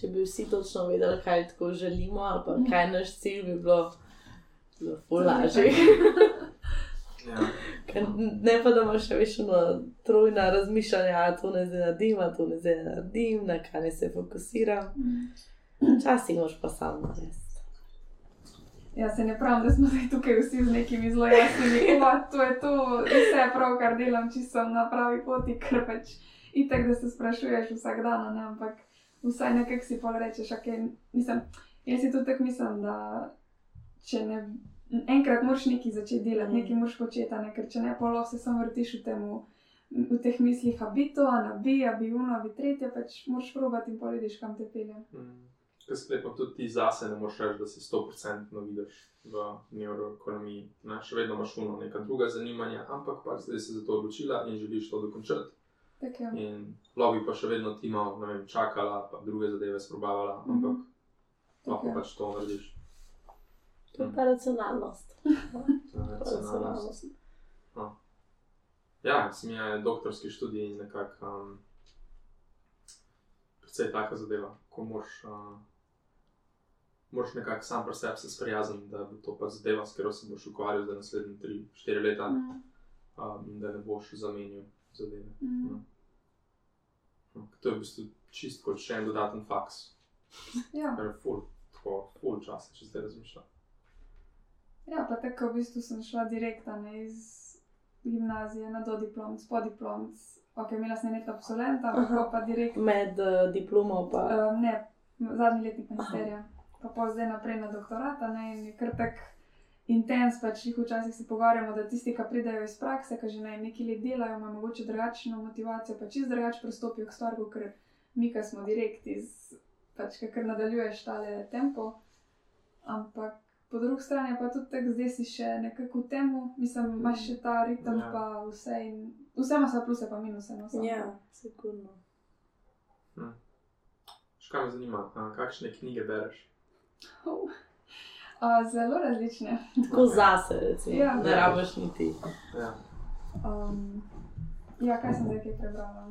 Če bi vsi točno vedeli, kaj tako želimo, ali pa kaj naš cilj bi bilo, zelo lažje. Ja. Ne pa da imaš še vedno trojna razmišljanja, to ne zdaj naredim, to ne zdaj naredim, na kaj ne se fokusiram. Včasih mm. moš pa samo narediti. Ja, se ne pravim, da smo zdaj tukaj vsi z nekimi zelo jasnimi, da to je to, vse prav, kar delam, če sem na pravi poti, ker pač itek, da se sprašuješ vsak dan, ne? ampak vsaj nekaj si pa rečeš, okay, mislim, jaz si tudi tako mislim, da če ne. Enkrat moraš nekaj začeti delati, nekaj moraš početi, ne? ker če ne, polo se samo vrtiš v, temu, v teh mislih, a bi to, a bi, a bi uno, a bi tretje, pač moraš probati in pogledaš, kam te pelje. Mm sklepam, tudi ti zase ne moreš reči, da si 100% vidiš v neuroekonomiji. Ne? Še vedno imaš uno neka druga zanimanja, ampak pa zdaj si se za to odločila in želiš to dokončati. In lobby pa še vedno ti malo, ne vem, čakala, pa druge zadeve sprobavala, mm -hmm. ampak lahko pač to narediš. To je pa racionalnost. racionalnost. No. Ja, sem je doktorski študij in nekako um, predvsej taka zadeva, ko moraš. Uh, moraš nekako sam pri sebi se sprijazniti, da bo to pa zadeva, s katero se boš ukvarjal za naslednje 3-4 leta mm. um, in da ne boš zamenjal zadeve. Mm. No. No, to je v bistvu čist kot še en dodaten faks. Ja. Ful, tako, ful časa, če zdaj razmišljam. Ja, pa tako v bistvu sem šla direktno iz gimnazije na do diplom, spod diplom. Ok, imela sem nekaj absolventa, ampak pa direktno. Med uh, diplomo pa. Uh, ne, zadnji letnik magisterija pa pa zdaj naprej na doktorata. Ne, in je kar tak intens, pač jih včasih se pogovarjamo, da tisti, ki pridejo iz prakse, ki že nekaj let delajo, imajo mogoče drugačno motivacijo, pa čist drugače pristopijo k stvari, ker mi, ki smo direkt iz, pač kar nadaljuješ tale tempo. ampak po drugi strani pa tudi tako, zdaj si še nekako v tem, mislim, imaš še ta ritem, Ja. pa vse in vse ima svoje pluse, pa minuse. No. Ja, sigurno. Še kaj me zanima, a, kakšne knjige bereš? A, zelo različne. Tako zase, recimo. Ja. ne rabiš niti. Ja. Um, ja, kaj sem zdaj kaj prebrala?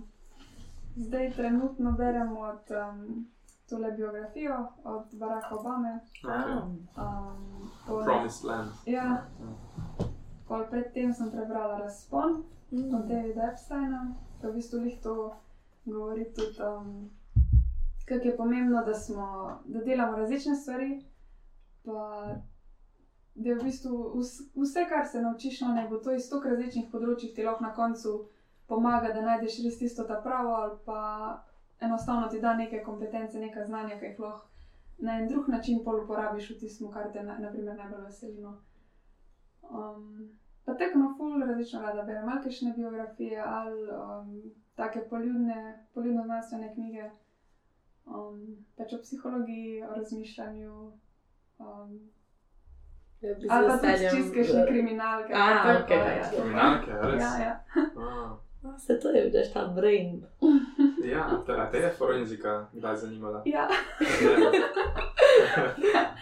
Zdaj trenutno berem od um, tole biografijo od Baracka Obame. Okay. Um, pol- Promised Land. Ja. Pol predtem sem prebrala Razpon Mm. od Davida Epsteina, ki v bistvu lih to govori tudi, um, kako je pomembno, da, smo, da delamo različne stvari, pa da je v bistvu vs- vse, kar se naučiš, no, ne bo to iz toliko različnih področjih, ti lahko na koncu pomaga, da najdeš res tisto ta pravo, ali pa enostavno ti da neke kompetence, neka znanja, ki jih lahko na en drug način pol uporabiš v tistem, kar te na, naprimer najbolj veseli. No. Um, pa tako na ful različno rada berem, ali kakšne biografije, ali um, take poljudne, poljudno znanstvene knjige, um, pač o psihologiji, o razmišljanju. Um, Ja, ali pa tudi veseljem, čistke eh, kriminalke. A, pa to je okej, pa, ja. ja, to pa- Kriminalke, a res? Ja, ja. A, A, Se to je, vidiš, ta brain. ja, te, a te je forenzika kdaj zanimala? ja. Ne.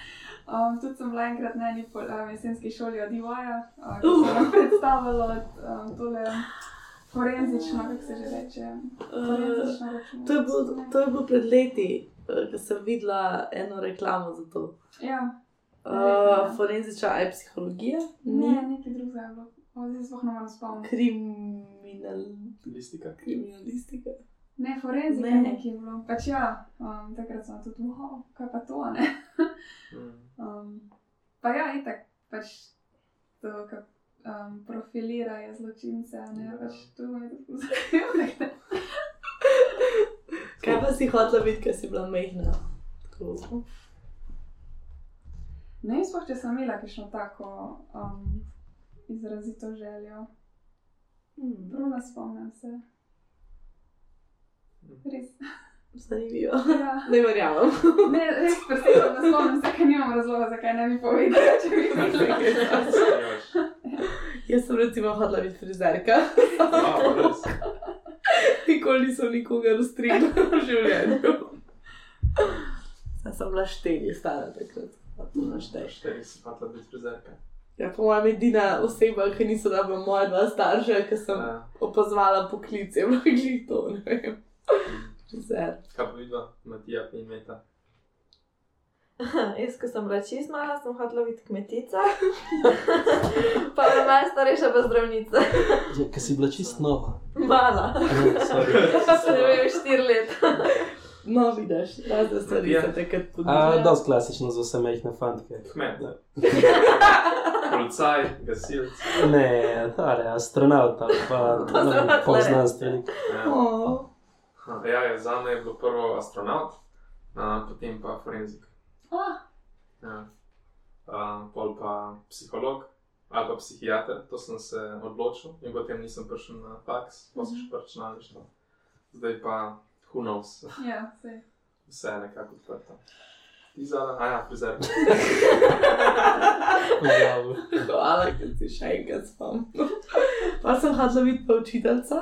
Um, tudi sem bila enkrat na eni pol- um, jesenski šoli od Ivaja, uh, ki Uh. sem nam predstavljala um, tole forenzično, kako se že reče. Forenzično Eh, To je, bilo, to je bilo pred leti, eh, ko sem videla eno reklamo za to. Ja, Uh, forenzična aj psihologija, ne, ni nekaj drugega je bilo. Zdaj sploh ne morem spomniti. kriminal, Listika. kriminalistika. Ne, forenzika Ne. ne. nekaj je bilo. Pač ja, um, takrat sem tudi, wow, kaj pa to, a ne. Mm. Um, pa ja, itak, pač to, kar um, profilirajo zločince, a ne, Ja. pač to je tako zanimivo. Kaj pa si hotela videti, ker si bila mehna? Tako. Ne sploh, če sem imela kakšno tako um, izrazito željo. Hmm, Prav ne spomnim se. Res. zanimivo. Ja. Ne verjamem. Ne, res presegam, ne spomnim se, ker nimam razloga, zakaj ne bi povedala, če bi videla. Jaz sem recimo hodila biti frizerka. Nikoli nisem nikogar ustrigla v življenju. Zdaj sem bila štiri, stara takrat. Pa. Štiri si hotela biti frizerka. Ja, po mojem, edina oseba, ki niso bila moja dva starša, ki sem Ja. opazovala poklice, je bila to, ne vem. Frizer. Kaj pa vidva, Matija in Meta? Jaz, ko sem bila čist mala, sem hodila biti kmetica. pa me moja starejša pa zdravnica. Ja, ker si bila čist nova. Mala. Sorry. Ne vem, štiri leta. No, vidiš, razne stvari Ja. se takrat A, ponujajo. dosti klasično za vse mehne fantke. Kmet. Policaj, gasilc. Ne, tale, astronaut ali pa To ne vem, so pol tle. znanstvenik. Ja. Oh. Ja, ja, za me je bilo prvo astronaut, a, potem pa forenzik. Ah, Ja. A, pol pa psiholog ali pa psihiater, to sem se odločil in potem nisem prišel na faks, pa sem še računalništvo. Zdaj pa, who knows, ja, sej. vse je nekako odprto. Ti zala, a ja, frizer. Hvala, ker si še enkrat spomnil. Pa sem hodila biti pa učiteljica,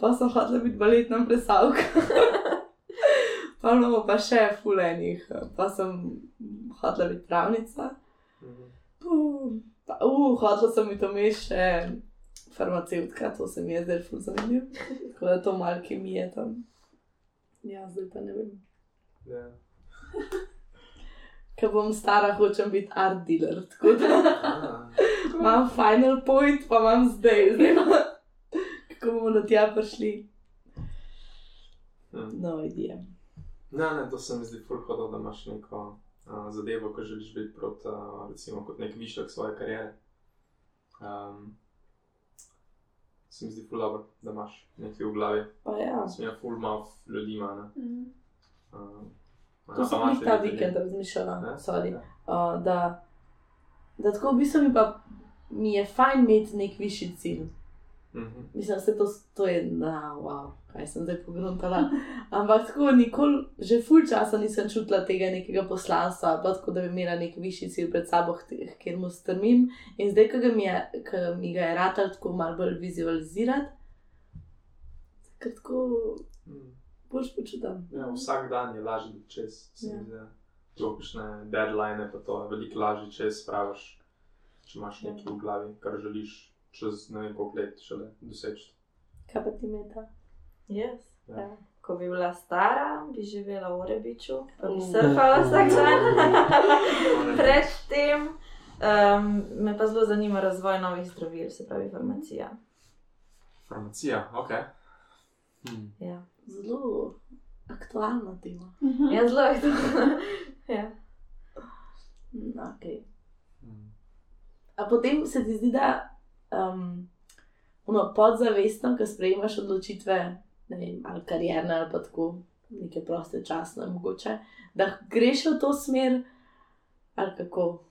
pa sem hodila biti baletna plesalka. Pa imamo pa še fulenih, pa sem hodila biti pravnica. Uh, pa, uh, hodila sem biti vmes še farmacevtka, to se mi je zdaj ful zanimivo. Tako da to malo kemije tam. Ja, zdaj pa ne vem. Ja. Ker bom stara, hočem biti art dealer. Tako da A, imam final point, pa imam zdaj, zdaj pa, kako bomo do tja prišli. hm. No, idea. Ne, ne, to se mi zdi ful hodo, da imaš neko a, zadevo, ko želiš biti proti, a, recimo, kot nek višek svoje kariere. Um, se mi zdi ful dobro, da imaš nekaj v glavi. Pa ja, Sem jaz ful malo ljudi ima. Mhm. Um, to sem jih ta vikend razmišljala, sorry. Ja. Uh, da, da tako v bistvu mi pa mi je fajn imeti nek višji cilj. Mhm. Mislim, da to, to je, da, wow, kaj sem zdaj pogruntala. Ampak tako nikoli, že ful časa nisem čutila tega nekega poslanstva, pa tako da bi imela nek višji cilj pred sabo, kjer mu strmim. In zdaj, ga mi, je, mi ga je ratal tako malo bolj vizualizirati, ker tako Mhm. boš počutim. Ja, vsak dan je lažje čez. se mi Ja. Logične deadline, pa to je veliko lažje čez spraviš, če imaš nekaj v glavi, kar želiš čez ne vem koliko let šele doseči. Kaj pa ti meta? Yes. Ja. Ja. Ko bi bila stara, bi živela v Orebiču, pa bi Mm. surfala vsak dan. Predtem um, me pa zelo zanima razvoj novih zdravil, se pravi farmacija. Farmacija, ok. Hmm. Ja, Zelo aktualna tema. ja zelo to. ja. Mm, Okay. Hmm. A potem se ti zdi, da um, ono podzavestno, ko sprejemaš odločitve, ne vem, ali karierne ali pa tako neke proste časne, mogoče, da greš v to smer, ali kako.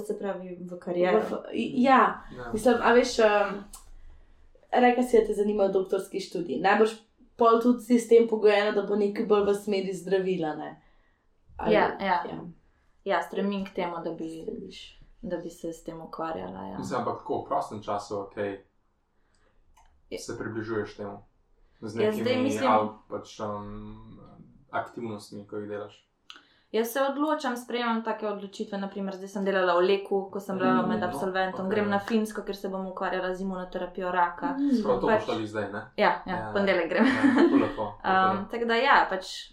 Se pravi v karieri. V- Ja, Ja. mislim, a veš, um, reka si, da te zanima doktorski študij. Najbrž pol tudi si s tem pogojena, da bo nekaj bolj v smeri zdravila. Ne? Ali- Ja, ja. ja. ja, stremim k temu, da bi, Vidiš. Da bi se s tem ukvarjala. Ja. Mislim, ampak tako v prostem času, ok, Ja. se približuješ temu. Z Ja, nekimi zdaj mislim- ali pač um, aktivnostmi, ko jih delaš. Jaz se odločam, sprejemam take odločitve. Naprimer, zdaj sem delala v Leku, ko sem bila Mm, med no, absolventom. ok. Grem na Finsko, ker se bom ukvarjala z imunoterapijo raka. Prav to Pač- boš zdaj, ne? Ja, ja, Ja. ponedeljek grem. Ja, ful lepo, Um, tako da ja, pač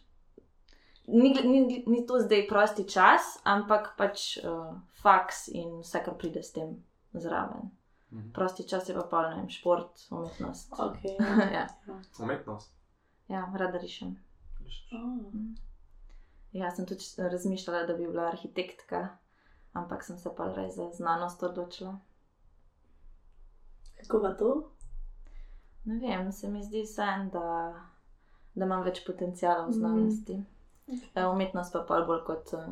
ni, ni, ni to zdaj prosti čas, ampak pač uh, faks in vse, kar pride s tem zraven. Mhm. Prosti čas je pa pa vem, šport, umetnost. Okay. ja, Umetnost. ja, rada rišem. Oh. Ja, sem tudi razmišljala, da bi bila arhitektka, ampak sem se pa res za znanost odločila. Kako pa to? Ne vem, se mi zdi sen, da, da imam več potencijala v Mhm. znanosti. E, Umetnost pa pol bolj kot, eh,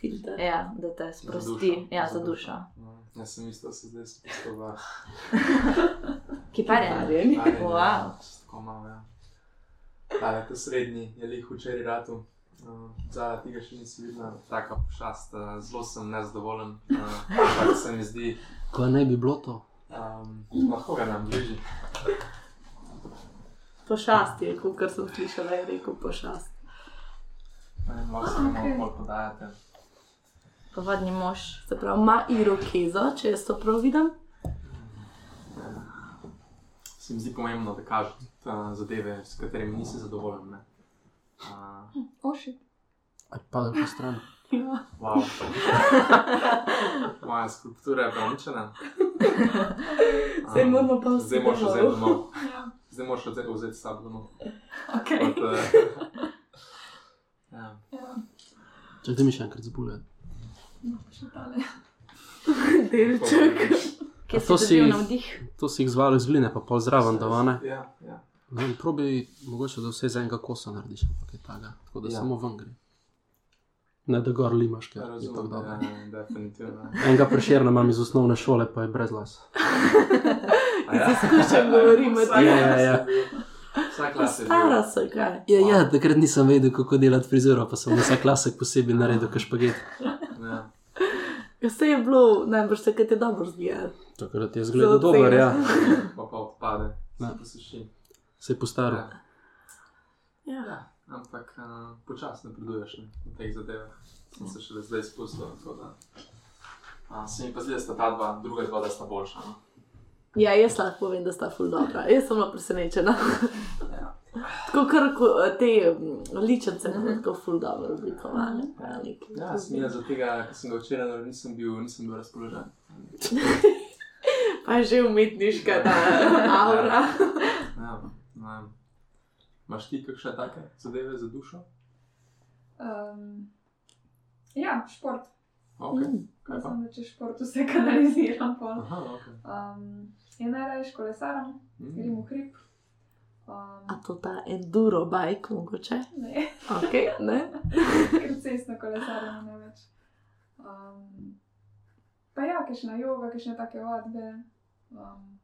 Filter. ja, da te sprosti, ja, za dušo. Ja, Jaz sem da se zdaj spustil v Kiparjenje. Kiparjenje. Wow. Tako malo, ja. Ale, to srednji je lih včeraj ratu. Uh, Zadaj tega še nisi videla, taka pošast, uh, zelo sem nezadovoljen. Uh, ampak se mi zdi, Kaj naj bi bilo to? um, lahko ga nam bliži. Pošast je, kot sem slišala, je rekel pošast. Ne vem, Lahko se Ok. malo podajate. Povadni mož. Se pravi, ima irokezo, če jaz to prav vidim. Se mi zdi pomembno, da kažeš uh, zadeve, s katerimi nisi zadovoljen. ne. Uh, Oši. Aj pa po stran. Ja. wow. Moja skulptura je pravičena. Zdaj moramo pa Zdaj moraš vzeti domov. Ja. Zdaj moraš vzeti vzeti s sabo domov. Okay. Od, uh, ja. Ja. Če ti mi še enkrat zbule. No, še tale. Delček. Kje si to si- navdih? To si jih zvali iz gline, pa pol zraven, da vane. Ja, ja. Vem, probi mogoče, da vse z enega kosa narediš, ampak je taga. Tako da Ja. ja. samo ven gre. Ne da gor limaš, ker Ja, je tako razumem, dobro. ja, definitivno. Enega preširna imam iz osnovne šole, pa je brez las. A ja? Skušam govoriti, Ja, ja, ja. Stara so kaj. Ja, ja, takrat nisem vedel, kako delati frizuro, pa sem vsak lasek posebej naredil, kaj špaget. Ja. Vse je bilo, najbrž se kaj te dobro zgleda. Takrat je zgledal dober, ja. Pa pa odpade, se Ja. posuši. Se je postaril. Ja. Ja. Ja, ampak uh, počasno napreduješ ne, v teh zadevah. Sem se šele zdaj spustil. da, Uh, se mi pa zdi, da sta ta dva, druga dva, da sta boljša. No? ja, jaz lahko povem, da sta ful dobra. Jaz sem bila presenečena. Ja. Tako kar ko- te mm, ličice, mm tako ful dobro oblikovane. Ja, Neki- ja sem jaz zaradi tega, ker sem ga včeraj naredil, nisem bil, nisem bil razpoložen. Pa že umetniška ta aura. Ja, ne vem. Imaš ti kakšne take zadeve za dušo? Um, ja, šport. Okay. Mm. Kaj pa? Mislim, da če šport vse kanaliziram. pol. Aha, okay. Um, je najraje kolesaram, grem mm. v hrib. A Um, to ta enduro bike, mogoče? ne, Ok, ne? ker cestno kolesarjenje ne več. Um, pa ja, kakšna joga, kakšne take vadbe. Um,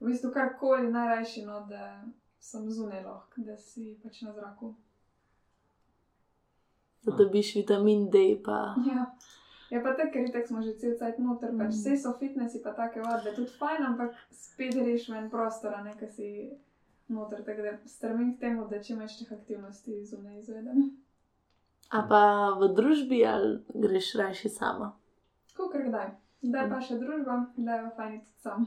v bistvu karkoli najrajši, no, da sem zunaj lahko, da si pač na zraku. Da dobiš vitamin D. Pa... Ja. Je pa tako, ker smo že cel cajt noter, pač Mm. vse so fitnesi, pa take vadbe, tudi fajn, ampak spet greš ven prostora, nekaj si noter, tako da strmim k temu, da čim več teh aktivnosti zunaj izvedem. A pa v družbi ali greš rajši sama? Kakor kdaj. Mm. pa še družba, kdaj pa fajn tudi sam.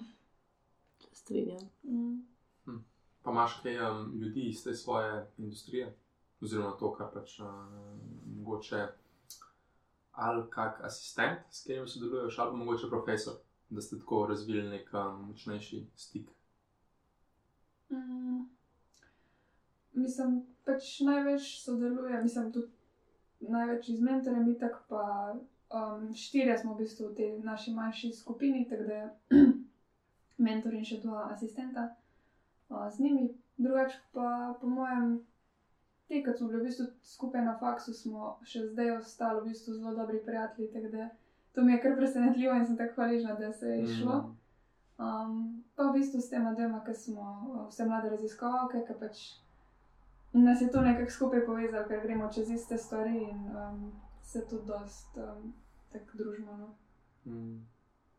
Strinjam. Mm. Pa imaš kaj um, ljudi iz te svoje industrije, oziroma to, kar pač uh, mogoče ali kak asistent, s katerim sodeluješ, ali pa mogoče profesor, da ste tako razvili nek um, močnejši stik. Mm. Mislim, pač največ sodeluje, mislim, tudi največ z mentorjem, itak pa um, štirje smo v bistvu v tej naši manjši skupini, tako da je mentor in še dva asistenta uh, z njimi. Drugač pa, po mojem, te, ki smo bili v bistvu skupaj na faksu, smo še zdaj ostali v bistvu zelo dobri prijatelji, tako da to mi je kar presenetljivo in sem tako hvaležna, da se je. Mm. Um, pa v bistvu s tema dvema, ki smo uh, vse mlade raziskovalke, ki pač nas je to nekako skupaj povezalo, ker gremo čez iste stvari in um, se tudi dost um, tako družimo, no. Mm.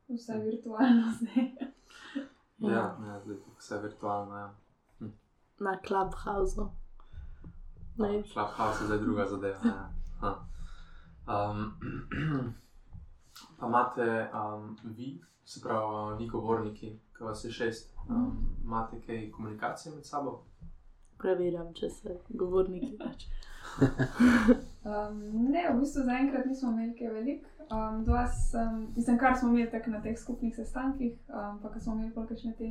vse virtualno zdaj. Ja, ja, zdaj je tako vse virtualno. Ja. Na Clubhouse. Ne, Clubhouse je zdaj druga zadeva. Ja. Ha. Um, pa imate um, vi, se pravi, vi govorniki, ki vas je šest, um, imate kaj komunikacije med sabo? preverjam, če se govorniki več. Um, ne, v bistvu zaenkrat nismo imeli kaj velik. Um, dva sem, mislim, kar smo imeli tako na teh skupnih sestankih, um, pa ko smo imeli polkešne te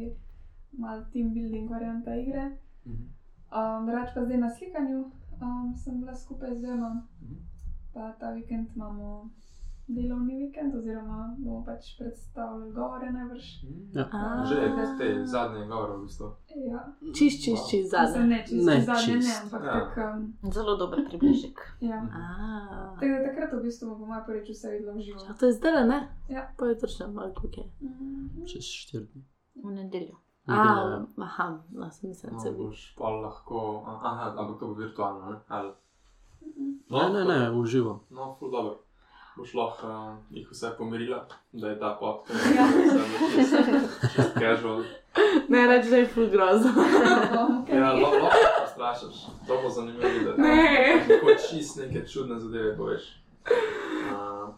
mal team building variante igre. Mhm. Um, Drugač pa zdaj na slikanju um, sem bila skupaj z dvema, Mhm. pa ta vikend imamo delovni vikend, oziroma bomo pač predstavljali govore najbrž. Ja. A. Že te zadnje govore, v bistvu. Ja, Čist, čist, čist zadnje. ne čist, Ne ne, zadnje ne, čist. ampak Ja. ja. tak, um, Zelo dober približek. ja. A. Tako da takrat v bistvu bomo prvič vse videla v živo. A to je zdaj, ne? Ja. Pa je točno malo kuke. Mhm. Čez štiri dni. V nedeljo. A, Nedelja, aha, no, sem mislila, da No, se boš pa lahko, aha, ampak to bo virtualno, ne? Ali? Ne, ne, ne, uživo. No, ful dobro. Boš lahko uh, jih vse pomirila, da je ta podcast Ja. čist casual. Ne reči, da je ful grozno. Ja, lo- lahko strašiš. To bo zanimivo videti. Ne. Tako čist neke čudne zadeve poveš. Uh,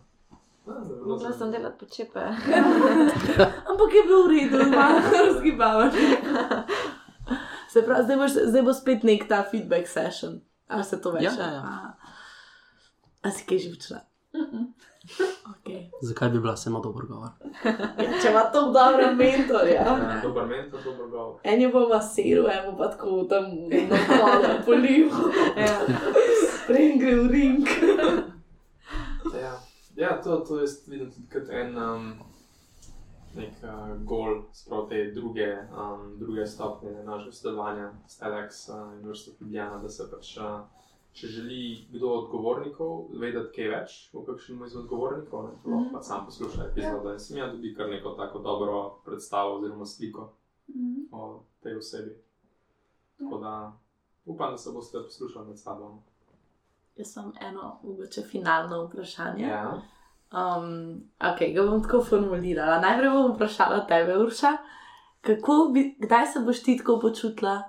Mogla sem delati počepe. Ampak je bil v redu, malo razgibavati. Se pravi, zdaj, boš, zdaj bo spet nek ta feedback session. Ali se to? Ja, ja, ja. A, a si kaj že včeraj? Okay. Zakaj bi bila samo dober govor? Ja, če ima to dobro mentorja. Ja, dober mentor, dober govor. En je bo masiral, en bo pa tako tam na polu polil. Ja. Prej gre v ring. Ja, ja to, to jaz vidim tudi kot en um, nek uh, gol, sprav te druge, um, druge stopnje našega sodelovanja s TEDx uh, in vrsto Ljubljana, da se pač, uh, če želi kdo od govornikov vedeti kaj več o kakšnem izmed govornikov, ne, lahko Mhm. pa sam posluša epizodo in sem ja dobi kar neko tako dobro predstavo oziroma sliko Mhm. o tej osebi. Tako da upam, da se boste poslušali med sabo. Jaz sem eno, mogoče finalno vprašanje. Ja. Um, ok, ga bom tako formulirala. Najprej bom vprašala tebe, Urša, kako bi, kdaj se boš ti tako počutila,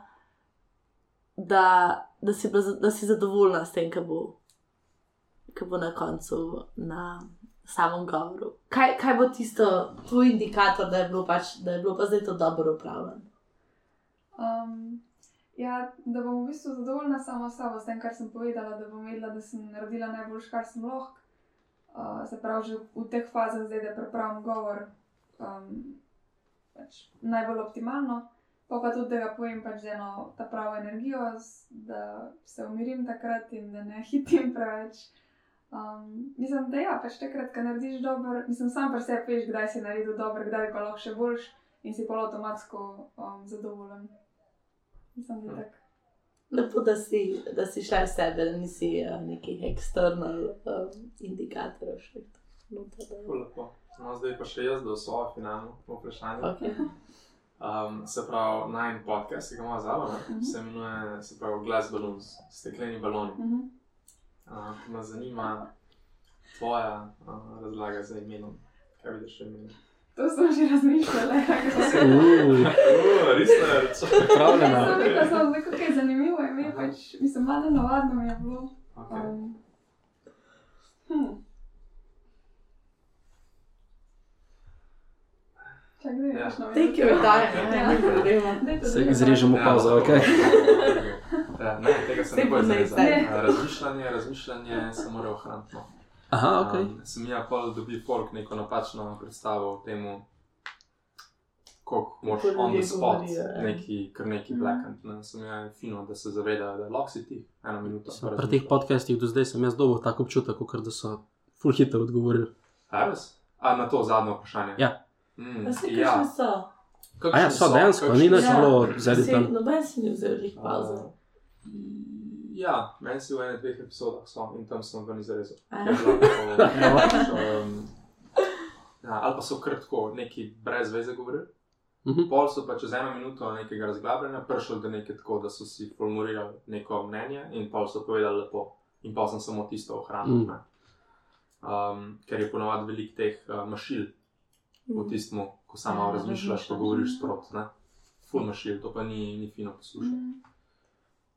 da, da, si, bila, da si zadovoljna s tem, kar bo, kar bo na koncu na samem govoru. Kaj, kaj bo tisto, tvoj indikator, da je bilo, pač, da je bilo pa zdaj to dobro upravljeno? Um, ja, da bom v bistvu zadovoljna sama s sabo, s tem, kar sem povedala, da bom vedela, da sem naredila najboljš, kar sem lahko. Uh, se pravi, že v teh fazah, zdaj, da pripravim govor um, pač najbolj optimalno, pa pa tudi, da ga povem pač z eno ta pravo energijo, da se umirim takrat in da ne hitim preveč. Um, mislim, da ja, pač takrat, ko narediš dober, mislim, sam pri sebi veš, kdaj si naredil dober, kdaj pa lahko še boljš in si pol avtomatsko um, zadovoljen. Mislim, da je tako. Lepo, da si, da si šla iz sebe, da nisi uh, nekih eksternal um, indikatorjev še Lepo. No, zdaj pa še jaz, da so finalno vprašanje. Okay. Um, se pravi, naj en podcast, ki ga ima zalo, uh Mhm. -huh. se imenuje se pravi, Glass Balloons, stekleni baloni. Mhm. Uh, me zanima tvoja uh, razlaga za imenom. Kaj vidiš v imenu? To sem že razmišljala. ja, kako se- Uh, Uh, res ne, Pripravljena. Jaz sem rekla, samo tako, kaj je zanimivo ime, pač, mislim, malo navadno mi je bilo. okay. Um, hm. Čak, da je Ja. kakšno Take your time, ne, ni problema. Dajte Se druga izrežemo Ja, pauzo, ok? Ja, ne, tega se ne bo. Uh, Razmišljanje, razmišljanje se mora ohraniti. No. Aha, ok. Um, sem ja pol dobi folk neko napačno predstavo o tem, koliko moraš Kako on the spot, govorijo, ja. neki, kar neki Mhm. blackant. Ne, sem ja fino, da se zaveda, da lahko si ti eno minuto. Pri teh podcastih do zdaj sem jaz dobil tako občutek, kot da so full hitro odgovorili. A, res? A na to zadnje vprašanje. Ja. Mm, Pa se ja. so? A ja, so dejansko, ni nič Ja. bilo Si- zeditan. Noben si ni vzel jih pauzo. Uh, Ja, meni si v enem dveh epizodah so in tam sem ven izrezal. A Je ja. bilo tako, pač, um, ja, ali pa so kar tako neki brez veze govorili. Mhm. Pol so pa čez eno minuto nekega razglabljanja prišli do neke tako, da so si formulirali neko mnenje in pol so povedali lepo. In pa sem samo tisto ohranil. Mm. Um, ker je ponovadi veliko teh uh, mašil v tistem, ko samo Ja, razmišljaš, pa govoriš sprot. Ne? Full mašil, to pa ni, ni fino poslušati. Mhm.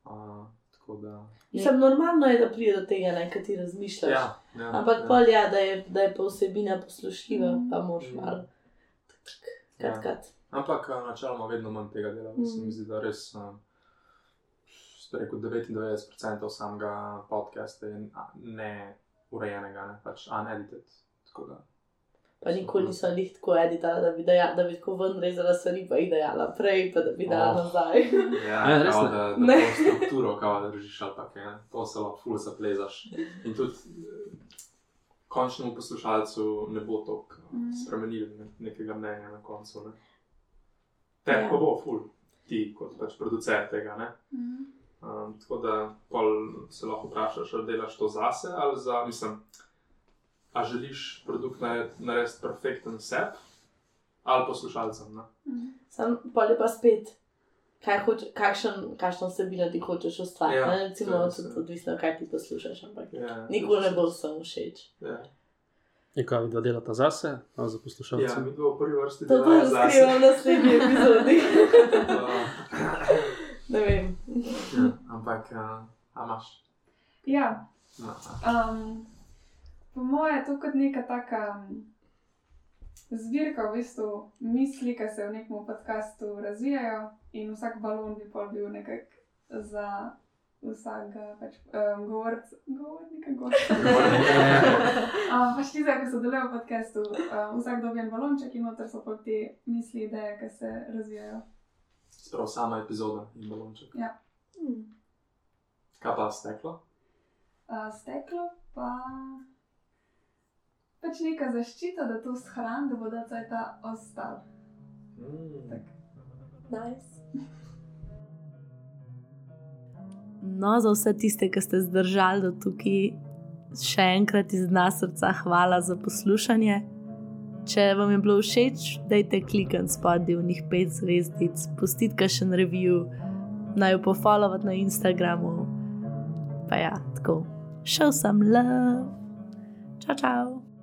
Uh, tako da. Mislim, normalno je, da pride do tega, ne, kaj ti razmišljaš. Ja, ja, Ampak ja. pol ja, da je, da je pa vsebina poslušljiva, Mm. pa moraš Mm. malo. Ja. Kat, kat. Ampak načeloma vedno manj tega dela. Mm. Se mi Mm. zdi, da res, ste rekel, 99% samega podcasta je ne urejenega, ne pač unedited. Tako da. Pa nikoli nisem jih tako editala, da bi, daja, da bi tako ven rezala stvari, pa jih dajala prej, pa da bi dala Oh. nazaj. Ja, Ja, ja res da, da Ne. strukturo kao da držiš ali pa kaj, ne. to se lahko ful zaplezaš. In tudi eh, končnemu poslušalcu ne bo to Mm. spremenilo ne, nekega mnenja na koncu. Ne. Tebi Ja. pa bo ful, ti kot pač producent tega. Ne. Mhm. Um, tako da pol se lahko vprašaš, ali delaš to zase ali za, mislim, a želiš produkt narediti perfekten sep ali poslušalcem. Mhm. Sam pol je pa spet, kaj hoč, kakšen, kakšno vsebino ti hočeš ustvariti. Ja, Ja, Recimo, to je tudi odvisno, kaj ti poslušaš, ampak Ja, nikoli ne bo vsem všeč. Ja, Je kaj, da delata zase, ali za ja poslušalce? mi dva v prvi vrsti To delajo tudi zase. skrivam v naslednji epizodi. Uh, ne vem. ja, ampak, uh, a imaš? Ja, No, um, po mojem je to kot neka taka um, zbirka, v bistvu misli, ki se v nekem podkastu razvijajo, in vsak balon bi pol bil nekako za vsakega pač, um, govorc, govornika, govorca. Um, pač ti zdaj, ki sodelujejo v podkastu, um, vsak dobi en balonček in noter so pa te misli, ideje, ki se razvijajo. Sprav sama epizoda in balonček. Hmm. Kaj pa steklo? Uh, steklo pa pač neka zaščita, da to shranim, da bo da caj ta ostal. Mm. Tak. Nice. No, za vse tiste, ki ste zdržali do tukaj, še enkrat iz dna srca hvala za poslušanje. Če vam je bilo všeč, dajte klikniti spodaj v njih pet zvezdic, pustite kakšen review, naj jo pofollowate na Instagramu. Pa ja, tako. Šel sem love. Čau, čau.